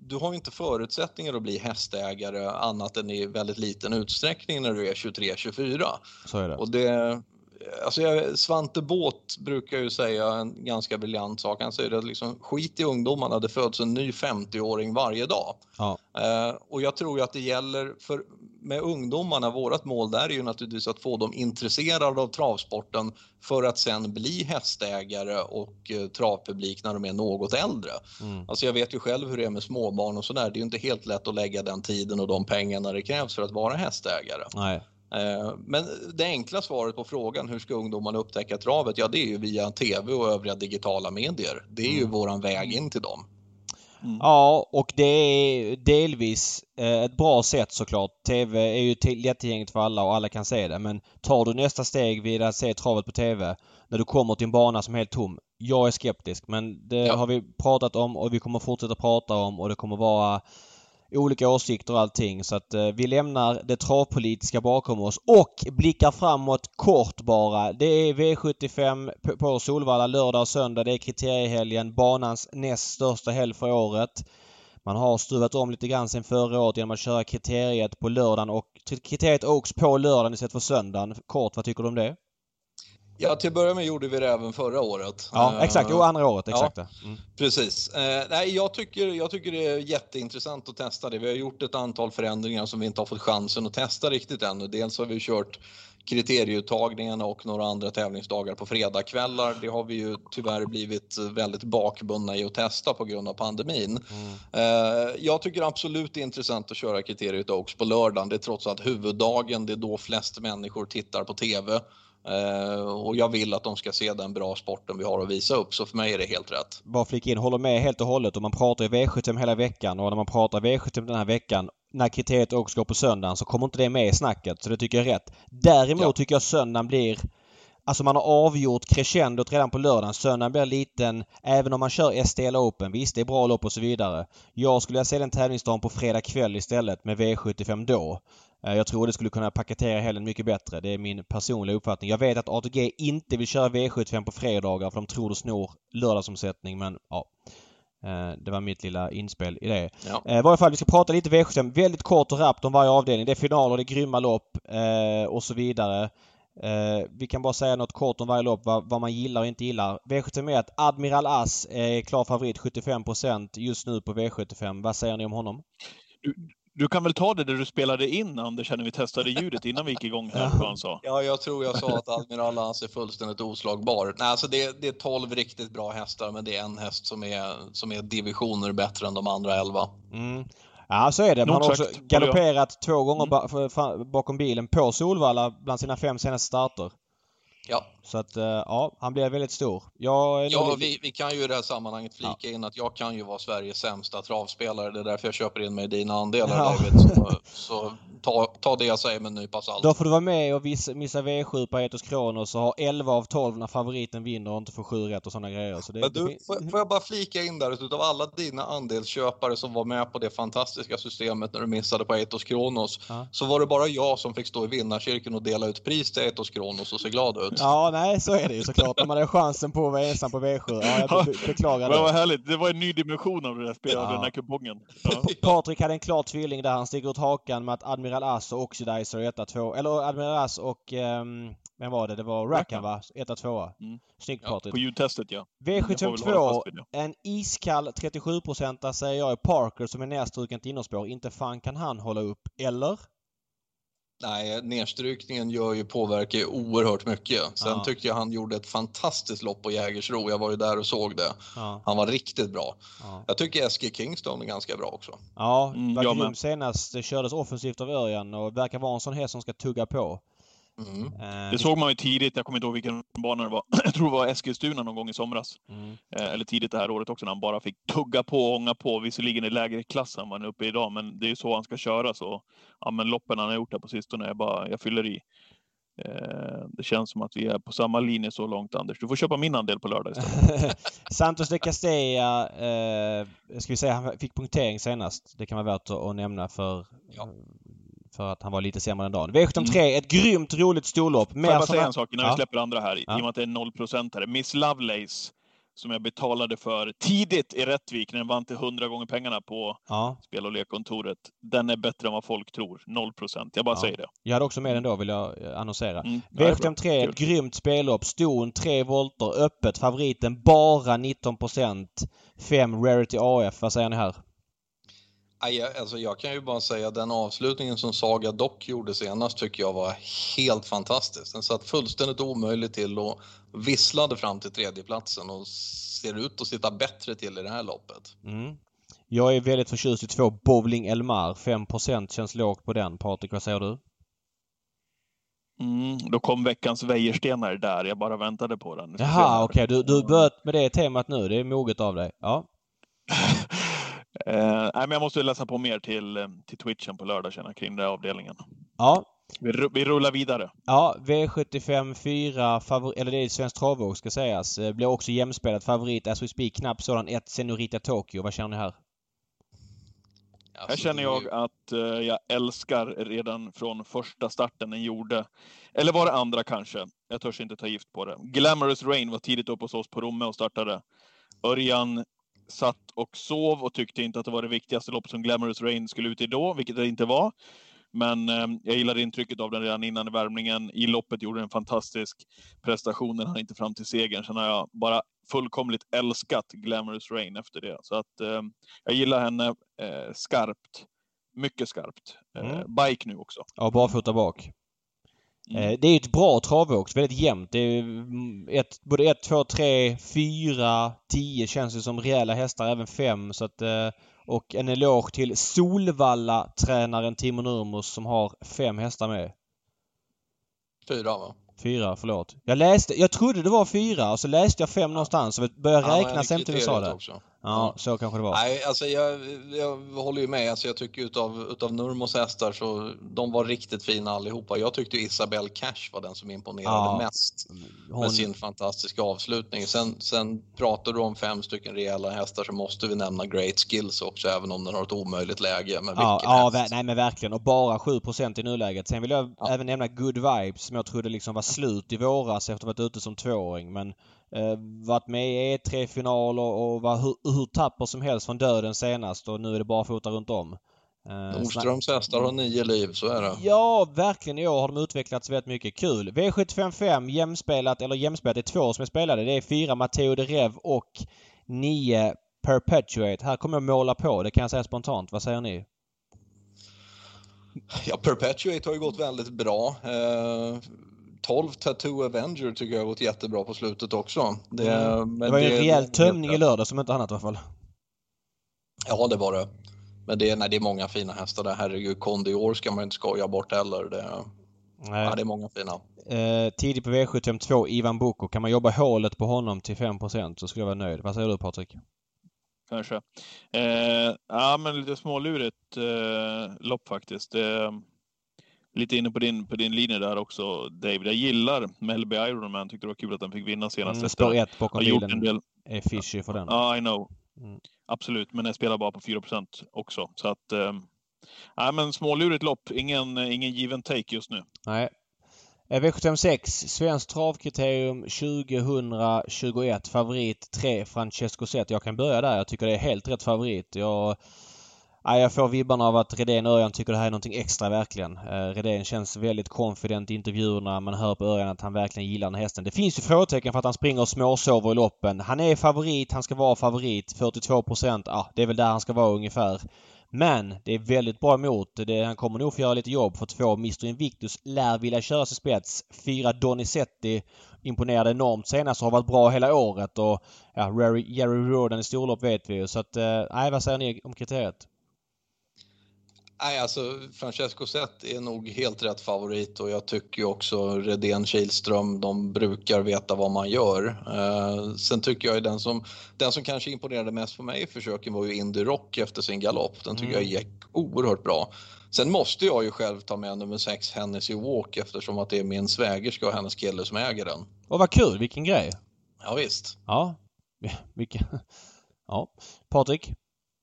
du har ju inte förutsättningar att bli hästägare annat än i väldigt liten utsträckning när du är 23-24. Så är det. Och det, alltså jag, Svante Båt brukar ju säga en ganska briljant sak. Han säger att liksom, skit i ungdomarna, det föds en ny 50-åring varje dag. Ja. Eh, och jag tror ju att det gäller för med ungdomarna, vårt mål där är ju naturligtvis att få dem intresserade av travsporten för att sen bli hästägare och eh, travpublik när de är något äldre. Mm. Alltså jag vet ju själv hur det är med småbarn och sådär. Det är ju inte helt lätt att lägga den tiden och de pengarna det krävs för att vara hästägare. Nej. Eh, Men det enkla svaret på frågan hur ska ungdomarna upptäcka travet? Ja, det är ju via tv och övriga digitala medier. Det är ju Mm. våran väg in till dem. Ja, och det är delvis eh, ett bra sätt såklart. TV är ju till- lättillgängligt för alla och alla kan se det. Men tar du nästa steg vid att se travet på TV när du kommer till en bana som är helt tom. Jag är skeptisk men det Ja. har vi pratat om och vi kommer fortsätta prata om och det kommer vara olika åsikter och allting. Så att eh, vi lämnar det travpolitiska bakom oss och blickar framåt kort bara. Det är V75 på- Solvalla lördag och söndag. Det är kriteriehelgen. Banans näst största helg för året. Man har stuvat om lite grann sen förra året genom att köra kriteriet på lördagen och kriteriet Oaks på lördagen istället för söndagen. Kort, vad tycker du om det? Ja, till att börja med gjorde vi det även förra året. Ja, Eh, exakt. Jo, andra året. ja. Exakt det. Mm. Precis. Eh, nej, jag, tycker, jag tycker det är jätteintressant att testa det. Vi har gjort ett antal förändringar som vi inte har fått chansen att testa riktigt ännu. Dels har vi kört kriterieuttagningarna och några andra tävlingsdagar på fredagskvällar. Det har vi ju tyvärr blivit väldigt bakbundna i att testa på grund av pandemin. Eh, jag tycker absolut det är intressant att köra kriteriet Oaks på lördagen. Det är trots allt huvuddagen, det är då flest människor tittar på TV. Eh, och jag vill att de ska se den bra sporten vi har att visa upp, så för mig är det helt rätt. bara flika in, håller med helt och hållet. Och man pratar ju V75 hela veckan och när man pratar V75 den här veckan när kriteriet också går på söndagen så kommer inte det med i snacket. Så det tycker jag är rätt. Däremot Ja. tycker jag söndagen blir Alltså man har avgjort crescendot redan på lördagen. Söndagen blir liten även om man kör STL Open. Visst, det är bra lopp och så vidare. Jag skulle vilja se den tävlingsdagen på fredag kväll istället med V75 då. Eh, Jag tror det skulle kunna paketera helgen mycket bättre. Det är min personliga uppfattning. Jag vet att ATG inte vill köra V75 på fredagar för de tror det snor lördagsomsättning men ja. Eh, Det var mitt lilla inspel i det. Ja. Eh, I varje fall, vi ska prata lite V75. Väldigt kort och rappt om varje avdelning. Det är finaler, det är grymma lopp och så vidare. Vi kan bara säga något kort om varje lopp, vad, man gillar och inte gillar. V71, Admiral As är klar favorit, 75% just nu på V75. Vad säger ni om honom? Du kan väl ta det där du spelade in, Anders, när vi testade ljudet innan vi gick igång här, vad han sa. Ja, jag tror jag sa att Admiral Lance är fullständigt oslagbar. Nej, alltså det, det är 12 riktigt bra hästar, men det är en häst som är, som är divisioner bättre än de andra 11. Mm. Ja, så är det. Man har också sagt, håller jag. galopperat två gånger Mm. bakom bilen på Solvalla bland sina fem senaste starter. Ja, Så att, eh, ja, han blir väldigt stor. Jag ja vi, vi kan ju i det här sammanhanget flika in att jag kan ju vara Sveriges sämsta travspelare. Det är därför jag köper in mig i dina andelar, Ja. David. Så, så ta, ta det jag säger med en nypa salt. Då får du vara med och missa V7 på Etos Kronos och ha 11 av 12 när favoriten vinner och inte får 7 rätt och sådana grejer. Så det, Men det du, fin- får, får jag bara flika in där, utav alla dina andelsköpare som var med på det fantastiska systemet när du missade på Ethos Kronos, Ja. så var det bara jag som fick stå i vinnarcirkeln och dela ut pris till Ethos Kronos och se glad ut. Ja, nej så är det ju såklart. När man har chansen på att vara ensam på V7. Ja, jag be- beklagar Men vad det. härligt. Det var en ny dimension av det där spelet, Ja. den där kupongen. Ja. Patrik hade en klar tvilling där. Han sticker ut hakan med att Admiral As och Oxidizer är 1-2. Eller Admiral As och... Um, vem var det? Det var Rackham va? 1-2. Mm. Snyggt Ja, Patrik. På ljudtestet, ja. Jag får väl hålla V72. fast vid det. En iskall 37 säger jag är Parker som är närstruken till innerspår. Inte fan kan han hålla upp. Eller? Nej, nedstrykningen gör ju, påverkar ju oerhört mycket. Sen Ja. tyckte jag han gjorde ett fantastiskt lopp på Jägersro. Jag var ju där och såg det. Ja. Han var riktigt bra. Ja. Jag tycker Eskil Kingston är ganska bra också. Ja, Mm, var grym med. senast. Det kördes offensivt av Örjan och verkar vara en sån häst som ska tugga på. Mm. Eh, Det såg man ju tidigt, jag kommer inte ihåg vilken bana det var. Jag tror det var Eskilstuna någon gång i somras. Mm. Eh, Eller tidigt det här året också när han bara fick tugga på och ånga på. Visserligen i lägre klass än vad han är uppe i idag, men det är ju så han ska köra. Så, ja, men loppen han har gjort här på sistone, är bara, jag fyller i. Eh, Det känns som att vi är på samma linje så långt, Anders. Du får köpa min andel på lördag istället. Santos de Castella, eh, ska vi säga, han fick punktering senast. Det kan vara värt att nämna för Ja. För att han var lite sämre den dagen. V753, ett grymt roligt storlopp. Får jag bara säga en sak innan Ja. vi släpper andra här? Ja. I och med att det är 0 Miss Lovelace, som jag betalade för tidigt i Rättvik när den vann till 100 gånger pengarna på Ja, spel och lekkontoret. Den är bättre än vad folk tror. 0 Jag bara Ja. säger det. jag hade också med den då vill jag eh, annonsera. Mm. Ja, det är bra. V753, ett Kul. grymt spellopp. Ston, 3 volter, öppet. Favoriten bara 19% 5 Rarity AF. Vad säger ni här? Jag- Alltså jag kan ju bara säga den avslutningen som Saga Dock gjorde senast tycker jag var helt fantastisk. Den satt fullständigt omöjligt till och visslade fram till tredjeplatsen och ser ut att sitta bättre till i det här loppet. Mm. Jag är väldigt förtjust i två Bowling Elmar. 5% känns lågt på den. Patrik, vad säger du? Mm, då kom veckans Wäjerstenar där. Jag bara väntade på den. Jaha, okej. Du, du börjat med det temat nu. Det är moget av dig. Ja. Eh, nej, men jag måste läsa på mer till, eh, till Twitchen på lördag känner kring den här avdelningen. Ja, Vi, vi rullar vidare. Ja, V75 4, favor- eller det är Svensk Travvåg ska sägas, eh, blir också jämspelat. Favorit as we speak, knapp sådan 1, Senorita Tokyo. Vad känner ni här? Alltså, Här känner jag att eh, jag älskar redan från första starten den gjorde. Eller var det andra kanske? Jag törs inte ta gift på det. Glamorous Rain var tidigt upp hos oss på Romme och startade. Örjan satt och sov och tyckte inte att det var det viktigaste lopp som Glamorous Rain skulle ut i då, vilket det inte var. Men eh, jag gillade intrycket av den redan innan värmningen. I loppet gjorde en fantastisk prestation. Den hann inte fram till segern. Sen har jag bara fullkomligt älskat Glamorous Rain efter det. Så att eh, jag gillar henne eh, skarpt. Mycket skarpt. Eh, Mm. Bike nu också. Ja, barfota bak. Mm. Eh, Det är ju ett bra travåks, väldigt jämnt. Det är mm, ett, både 1, 2, 3, 4, 10 känns ju som rejäla hästar, även 5. Så att, eh, och en eloge till Solvalla-tränaren Timo Nurmos som har fem hästar med. Fyra va? Fyra, förlåt. Jag läste, jag trodde det var fyra och så läste jag fem någonstans och började räkna sen till vi sa det. Också. Ja, så kanske det var. Nej, alltså jag, jag håller ju med. Alltså jag tycker utav, utav Nurmos hästar så de var riktigt fina allihopa. Jag tyckte Isabelle Cash var den som imponerade Ja. mest Hon, med sin fantastiska avslutning. Sen, sen pratar du om fem stycken rejäla hästar så måste vi nämna Great Skills också även om den har ett omöjligt läge. Men ja, ja, häst. nej men verkligen. Och bara 7% i nuläget. Sen vill jag Ja. även nämna Good Vibes som jag trodde liksom var slut i våras efter att ha varit ute som tvååring. Men varit med i E3-final och, och var hur, hur tapper som helst från döden senast och nu är det bara fota runt om. Eh, Nordströms hästar har nio liv, så är det. Ja, verkligen. I år har de utvecklats väldigt mycket. Kul. V755 jämspelat, eller jämspelat, det är två som är spelade. Det är fyra Matteo de Rev och nio Perpetuate. Här kommer jag måla på, det kan jag säga spontant. Vad säger ni? Ja, Perpetuate har ju gått väldigt bra. Eh, 12 Tattoo Avenger tycker jag har gått jättebra på slutet också. Det, Mm. men Det var ju en det- rejäl det- tömning i lördag som inte annat i alla fall. Ja, det var det. Men det, nej, det är många fina hästar där. Herregud, Condior ska man inte skoja bort heller. Det, Nej. ja, det är många fina. Eh, tidigt på V752, Ivan Boko. Kan man jobba hålet på honom till 5% så skulle jag vara nöjd. Vad säger du Patrik? Kanske. Eh, ja, men lite smålurigt eh, lopp faktiskt. Eh, lite inne på din, på din linje där också, David. Jag gillar Melby Ironman. Tyckte det var kul att den fick vinna senast. Mm, spår att 1 bakom bilen del. är fishy för den. Ja, I know. Mm. Absolut, men jag spelar bara på 4% också. Så att... Eh, ja, men smålurigt lopp. Ingen, ingen given take just nu. Nej. Eh, V756, Svenskt travkriterium 2021. Favorit 3, Francesco Zet. Jag kan börja där. Jag tycker det är helt rätt favorit. Jag, ja, jag får vibbarna av att Redén och Örjan tycker det här är någonting extra verkligen. Eh, Redén känns väldigt confident i intervjuerna. Man hör på Örjan att han verkligen gillar den här hästen. Det finns ju frågetecken för att han springer och småsover i loppen. Han är favorit, han ska vara favorit. 42 procent, ja det är väl där han ska vara ungefär. Men det är väldigt bra emot. Det, han kommer nog få göra lite jobb för två Mr Invictus lär vilja köra sig spets. Fyra Donizetti imponerade enormt senast och har varit bra hela året och ja, Jerry, Roden i storlopp vet vi ju. Så att, eh, nej vad säger ni om kriteriet? Nej, alltså Francesco Zet är nog helt rätt favorit och jag tycker också Redén Kihlström, de brukar veta vad man gör. Eh, sen tycker jag den som, den som kanske imponerade mest på mig i försöken var ju Indy Rock efter sin galopp. Den tycker Mm. jag gick oerhört bra. Sen måste jag ju själv ta med nummer 6 Hennessy Walk eftersom att det är min svägerska och hennes kille som äger den. Och vad kul, vilken grej! Ja, visst. Ja, vilken... Ja. Patrik?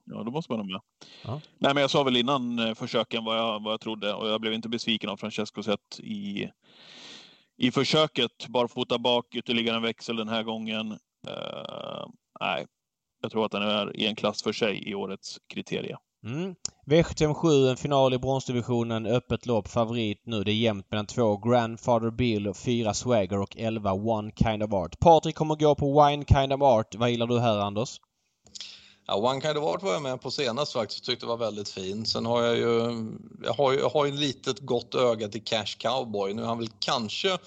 Ja, då måste man ha med. Ja. Nej, men jag sa väl innan eh, försöken vad jag, vad jag trodde och jag blev inte besviken av Francesco sett i, i försöket. Barfota bak, ytterligare en växel den här gången. Uh, nej, jag tror att den är i en klass för sig i årets kriterie. Mm. V757, en final i bronsdivisionen, öppet lopp, favorit nu. Det är jämnt mellan två Grandfather Bill, fyra Swagger och elva One Kind of Art. Patrik kommer gå på Wine Kind of Art. Vad gillar du här Anders? Ja, One Kind of Art var jag med på senast faktiskt och tyckte det var väldigt fin. Sen har jag ju, jag har ju, jag har ju ett litet gott öga till Cash Cowboy. Nu är han väl kanske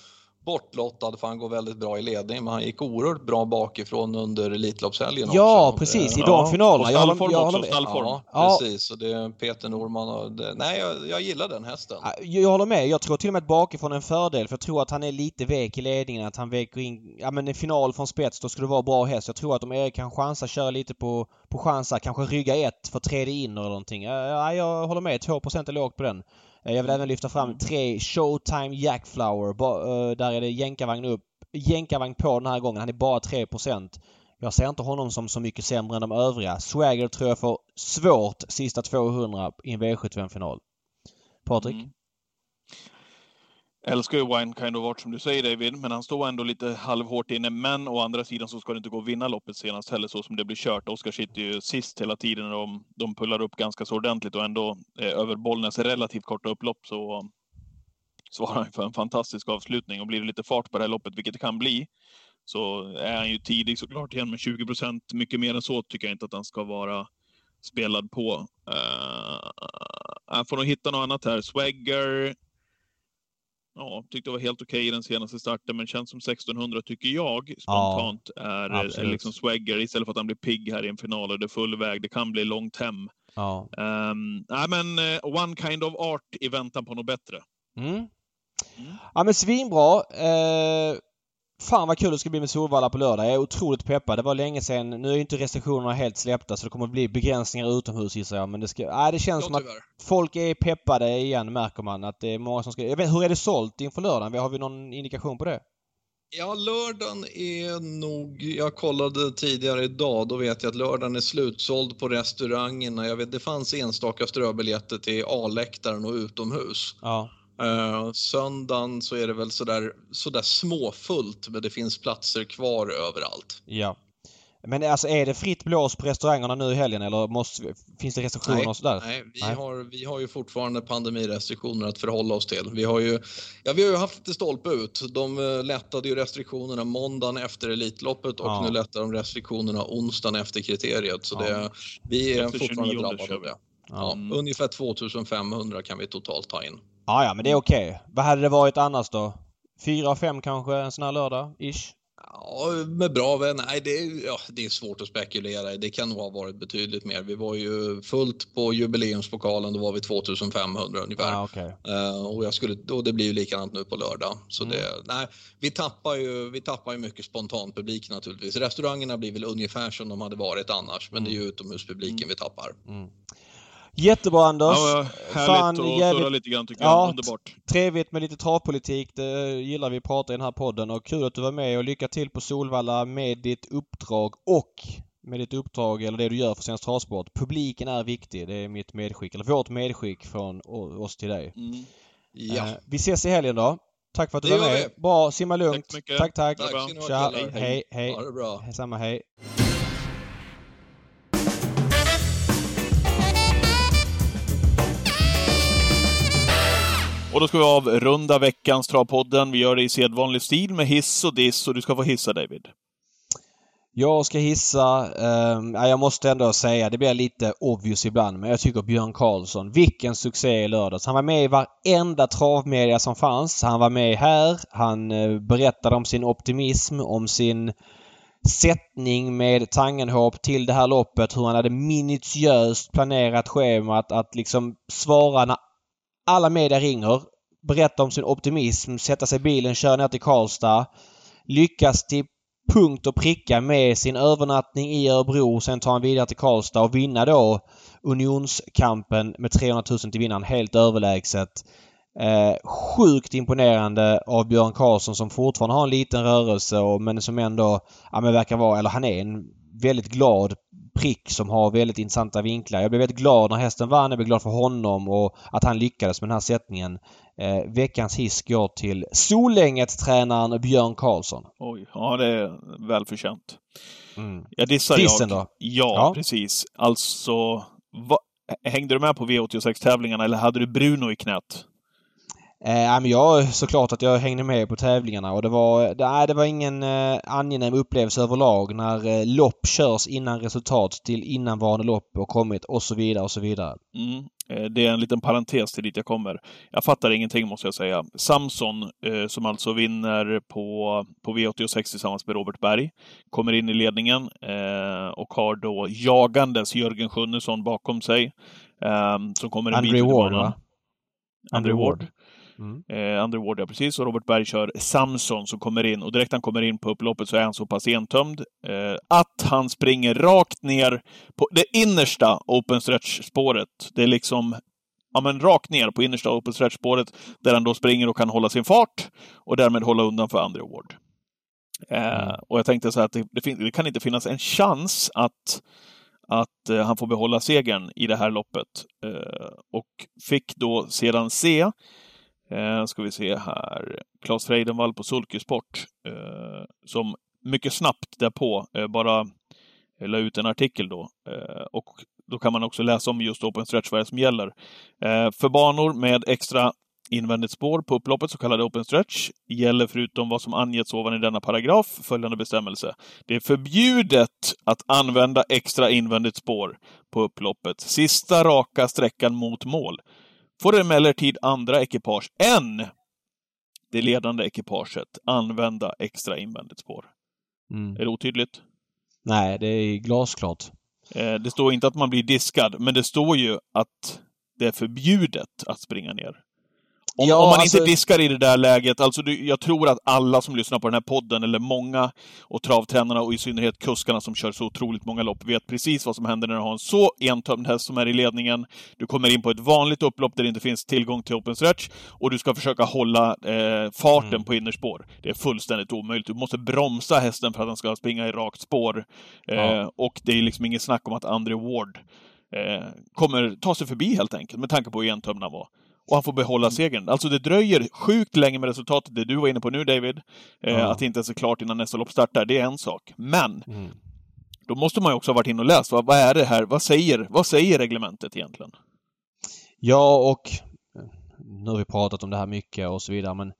bortlottad för han går väldigt bra i ledning men han gick oerhört bra bakifrån under Elitloppshelgen Ja, också. precis. I de finalerna. Och Jag håller, stallform jag också, stallform. Ja, Ja. precis. Och det är Peter Norman och det, nej, jag, jag gillar den hästen. Ja, Jag håller med. Jag tror till och med att bakifrån är en fördel för jag tror att han är lite vek i ledningen. Att han väcker in... Ja men en final från spets, då skulle det vara bra häst. Jag tror att om Erik kan chansa, köra lite på, på chansa, kanske rygga ett för tredje in eller någonting. Ja, jag håller med. 2% är lågt på den. Eh, jag vill även lyfta fram tre Showtime Jackflower. Eh, där är det jänkarvagn upp. Jänkarvagn på den här gången. Han är bara 3%. Jag ser inte honom som så mycket sämre än de övriga. Swagger tror jag får svårt sista 200 i en V75-final. Patrik? Mm. Älskar ju Wine Kind of Art som du säger David, men han står ändå lite halvhårt inne. Men å andra sidan så ska det inte gå att vinna loppet senast heller så som det blir kört. Oskar sitter ju sist hela tiden och de, de pullar upp ganska så ordentligt och ändå eh, över Bollnäs relativt korta upplopp så svarar han för en fantastisk avslutning och blir det lite fart på det här loppet, vilket det kan bli, så är han ju tidig såklart igen med 20 procent. Mycket mer än så tycker jag inte att han ska vara spelad på. Uh, han får nog hitta något annat här. Swagger. Ja, tyckte det var helt okej i den senaste starten, men känns som 1600 tycker jag spontant är, är absolut. liksom Swagger istället för att han blir pigg här i en final och det är full väg. Det kan bli långt hem. Ja. Um, nej, men eh, One Kind of Art i väntan på något bättre. Mm. Mm. Ja men svinbra. Eh, fan vad kul det ska bli med Solvalla på lördag. Jag är otroligt peppad. Det var länge sedan. Nu är ju inte restriktionerna helt släppta så det kommer att bli begränsningar utomhus gissar jag. Men det, ska, nej, det känns som Ja, att tyvärr. folk är peppade igen märker man. Att det är många som ska... Jag vet, hur är det sålt inför lördagen? Har vi någon indikation på det? Ja, lördagen är nog... Jag kollade tidigare idag. Då vet jag att lördagen är slutsåld på restaurangerna. Jag vet, det fanns enstaka ströbiljetter till A-läktaren och utomhus. Ja. Uh, söndagen så är det väl sådär, sådär småfullt men det finns platser kvar överallt. Ja. Men alltså är det fritt blås på restaurangerna nu i helgen eller måste, finns det restriktioner och sådär? nej, vi, Nej. Har, vi har ju fortfarande pandemirestriktioner att förhålla oss till. Vi har ju, ja, vi har ju haft lite stolpe ut. De eh, lättade ju restriktionerna måndagen efter Elitloppet och Ja. nu lättar de restriktionerna onsdagen efter kriteriet. Så Ja. det, vi är Efter fortfarande 29 drabbade av det. Ja. Ja, Mm. ungefär 2500 kan vi totalt ta in. Ja, ja men det är okej. Vad hade det varit annars då? Fyra, fem kanske en sån här lördag? Ish? Ja, med bra vän. Nej, det är, ja, det är svårt att spekulera. Det kan nog ha varit betydligt mer. Vi var ju fullt på jubileumspokalen. Då var vi 2500 ungefär. Ja, okej. Eh, och, jag skulle, och det blir ju likadant nu på lördag. Så Mm. det, nej, vi, tappar ju, vi tappar ju mycket spontan publik naturligtvis. Restaurangerna blir väl ungefär som de hade varit annars. Men det är ju utomhuspubliken vi tappar. Jättebra Anders! Ja, härligt att jävligt- surra lite grann tycker Ja, jag. Underbart. Trevligt med lite travpolitik. Det gillar vi att prata i den här podden och kul att du var med och lycka till på Solvalla med ditt uppdrag och med ditt uppdrag eller det du gör för Svensk Travsport. Publiken är viktig. Det är mitt medskick, eller vårt medskick från oss till dig. Mm. Ja, Eh, vi ses i helgen då. Tack för att du Det var med. vi. Bra, simma lugnt. Tack. Tack, tack. tack Tja, hej, hej. Ha det bra. Samma hej. Och då ska vi avrunda veckans Travpodden. Vi gör det i sedvanlig stil med hiss och diss och du ska få hissa David. Jag ska hissa, eh, jag måste ändå säga, det blir lite obvious ibland, men jag tycker Björn Karlsson, vilken succé i lördags. Han var med i varenda travmedia som fanns. Han var med här. Han eh, berättade om sin optimism, om sin sättning med Tangenhop till det här loppet. Hur han hade minutiöst planerat schemat att liksom svara när alla media ringer. berättar om sin optimism, sätta sig i bilen, köra ner till Karlstad. Lyckas till punkt och pricka med sin övernattning i Örebro. Sen tar han vidare till Karlstad och vinna då unionskampen med 300 000 till vinnaren helt överlägset. Eh, sjukt imponerande av Björn Karlsson som fortfarande har en liten rörelse och, men som ändå ja, men verkar vara, eller han är en väldigt glad prick som har väldigt intressanta vinklar. Jag blev väldigt glad när hästen vann. Jag blev glad för honom och att han lyckades med den här sättningen. Eh, veckans hiss går till Solänget-tränaren Björn Karlsson. Oj, ja det är välförtjänt. Mm. Jag dissar jag. då? Ja, Ja. precis. Alltså, va, hängde du med på V86-tävlingarna eller hade du Bruno i knät? Eh, men jag, såklart att jag hängde med på tävlingarna och det var, det, nej, det var ingen eh, angenäm upplevelse överlag när eh, lopp körs innan resultat till innanvarande lopp och kommit och så vidare och så vidare. Mm. Eh, Det är en liten parentes till dit jag kommer. Jag fattar ingenting måste jag säga. Samson, eh, som alltså vinner på, på V86 tillsammans med Robert Berg, kommer in i ledningen eh, och har då jagandes Jörgen Sjunnesson bakom sig. Eh, som kommer en bit Andrew i Ward va? Andrew Ward. Mm. Eh, Andrew Ward, ja precis. Och Robert Berg kör Samson som kommer in. Och direkt han kommer in på upploppet så är han så pass entömd eh, att han springer rakt ner på det innersta open stretch-spåret. Det är liksom ja, men rakt ner på innersta open stretch-spåret där han då springer och kan hålla sin fart och därmed hålla undan för Andrew Ward. Eh, Mm. och jag tänkte så här att det, det, det kan inte finnas en chans att att eh, han får behålla segern i det här loppet. Eh, och fick då sedan se, eh, ska vi se här, Claes Freidenvall på Sulkesport, eh, som mycket snabbt därpå eh, bara eh, la ut en artikel då. Eh, och då kan man också läsa om just Open Stretch, vad det är som gäller. Eh, för banor med extra invändigt spår på upploppet, så kallade Open Stretch, gäller förutom vad som angetts ovan i denna paragraf följande bestämmelse. Det är förbjudet att använda extra invändigt spår på upploppet. Sista raka sträckan mot mål får emellertid andra ekipage än det ledande ekipaget använda extra invändigt spår. Mm. Är det otydligt? Nej, det är glasklart. Eh, Det står inte att man blir diskad, men det står ju att det är förbjudet att springa ner. Om, Ja, om man alltså- inte diskar i det där läget, alltså du, jag tror att alla som lyssnar på den här podden, eller många, och travtränarna och i synnerhet kuskarna som kör så otroligt många lopp, vet precis vad som händer när du har en så entömd häst som är i ledningen. Du kommer in på ett vanligt upplopp där det inte finns tillgång till open stretch och du ska försöka hålla eh, farten Mm. på innerspår. Det är fullständigt omöjligt. Du måste bromsa hästen för att den ska springa i rakt spår. Eh, Ja. Och det är liksom inget snack om att Andrew Ward eh, kommer ta sig förbi helt enkelt, med tanke på hur entömd han var. Och han får behålla Mm. segern. Alltså det dröjer sjukt länge med resultatet, det du var inne på nu David. Eh, Ja. Att det inte ens är klart innan nästa lopp startar, det är en sak. Men, Mm. då måste man ju också ha varit inne och läst. Vad, vad är det här? Vad säger, vad säger reglementet egentligen? Ja, och eh, nu har vi pratat om det här mycket och så vidare men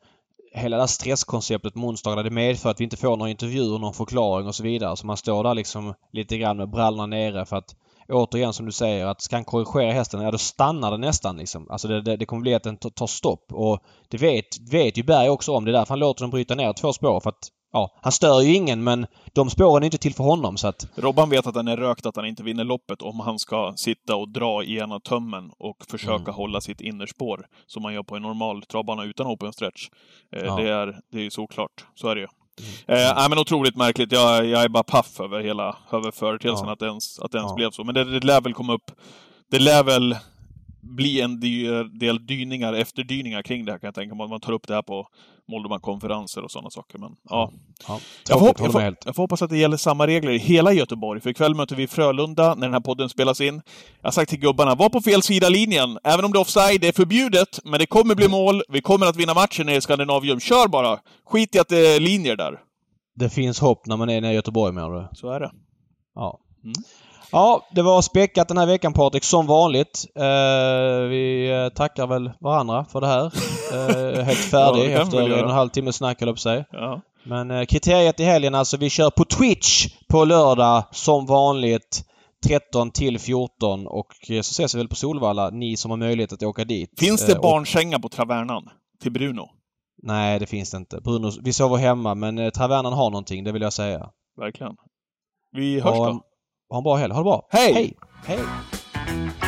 hela det här stresskonceptet med onsdagarna det medför att vi inte får några intervjuer, någon förklaring och så vidare. Så man står där liksom lite grann med brallorna nere för att återigen som du säger att ska han korrigera hästen, ja då stannar den nästan liksom. Alltså det, det, det kommer bli att den tar- tar stopp och det vet, vet ju Berg också om. Det är därför han låter den bryta ner två spår för att Ja, han stör ju ingen men de spåren är inte till för honom så att... Robban vet att han är rökt, att han inte vinner loppet om han ska sitta och dra i ena tömmen och försöka Mm. hålla sitt innerspår, som man gör på en normal travbana utan open stretch. Eh, Ja. Det är det är ju såklart. Så är det ju. Eh, nej, men otroligt märkligt. Jag, jag är bara paff över hela över företeelsen, Ja. att det ens, att det ens Ja. blev så. Men det, det lär väl komma upp... Det lär väl bli en del dyningar, efterdyningar kring det här kan jag tänka mig. Man tar upp det här på Moldoman-konferenser och sådana saker. Men ja, Ja, jag får, jag, får, jag får hoppas att det gäller samma regler i hela Göteborg, för ikväll möter vi Frölunda när den här podden spelas in. Jag har sagt till gubbarna, var på fel sida linjen. Även om det är offside, det är förbjudet, men det kommer bli mål. Vi kommer att vinna matchen i Skandinavium. Kör bara! Skit i att det är linjer där. Det finns hopp när man är nere i Göteborg menar du? Så är det. Ja. Mm. Ja, det var späckat den här veckan Patrik, som vanligt. Eh, vi eh, tackar väl varandra för det här. Eh, helt färdig Ja, efter en och en halv timme snack, höll säga. Ja. Men eh, kriteriet i helgen alltså, vi kör på Twitch på lördag som vanligt. 13 till 14 och eh, så ses vi väl på Solvalla, ni som har möjlighet att åka dit. Finns det Eh, och- barnsängar på Travernan? Till Bruno? Nej, det finns det inte. Bruno, vi sover hemma men Travernan har någonting, det vill jag säga. Verkligen. Vi hörs Ha, då. Ha en bra helg. Ha det bra. Hej! Hej! Hej.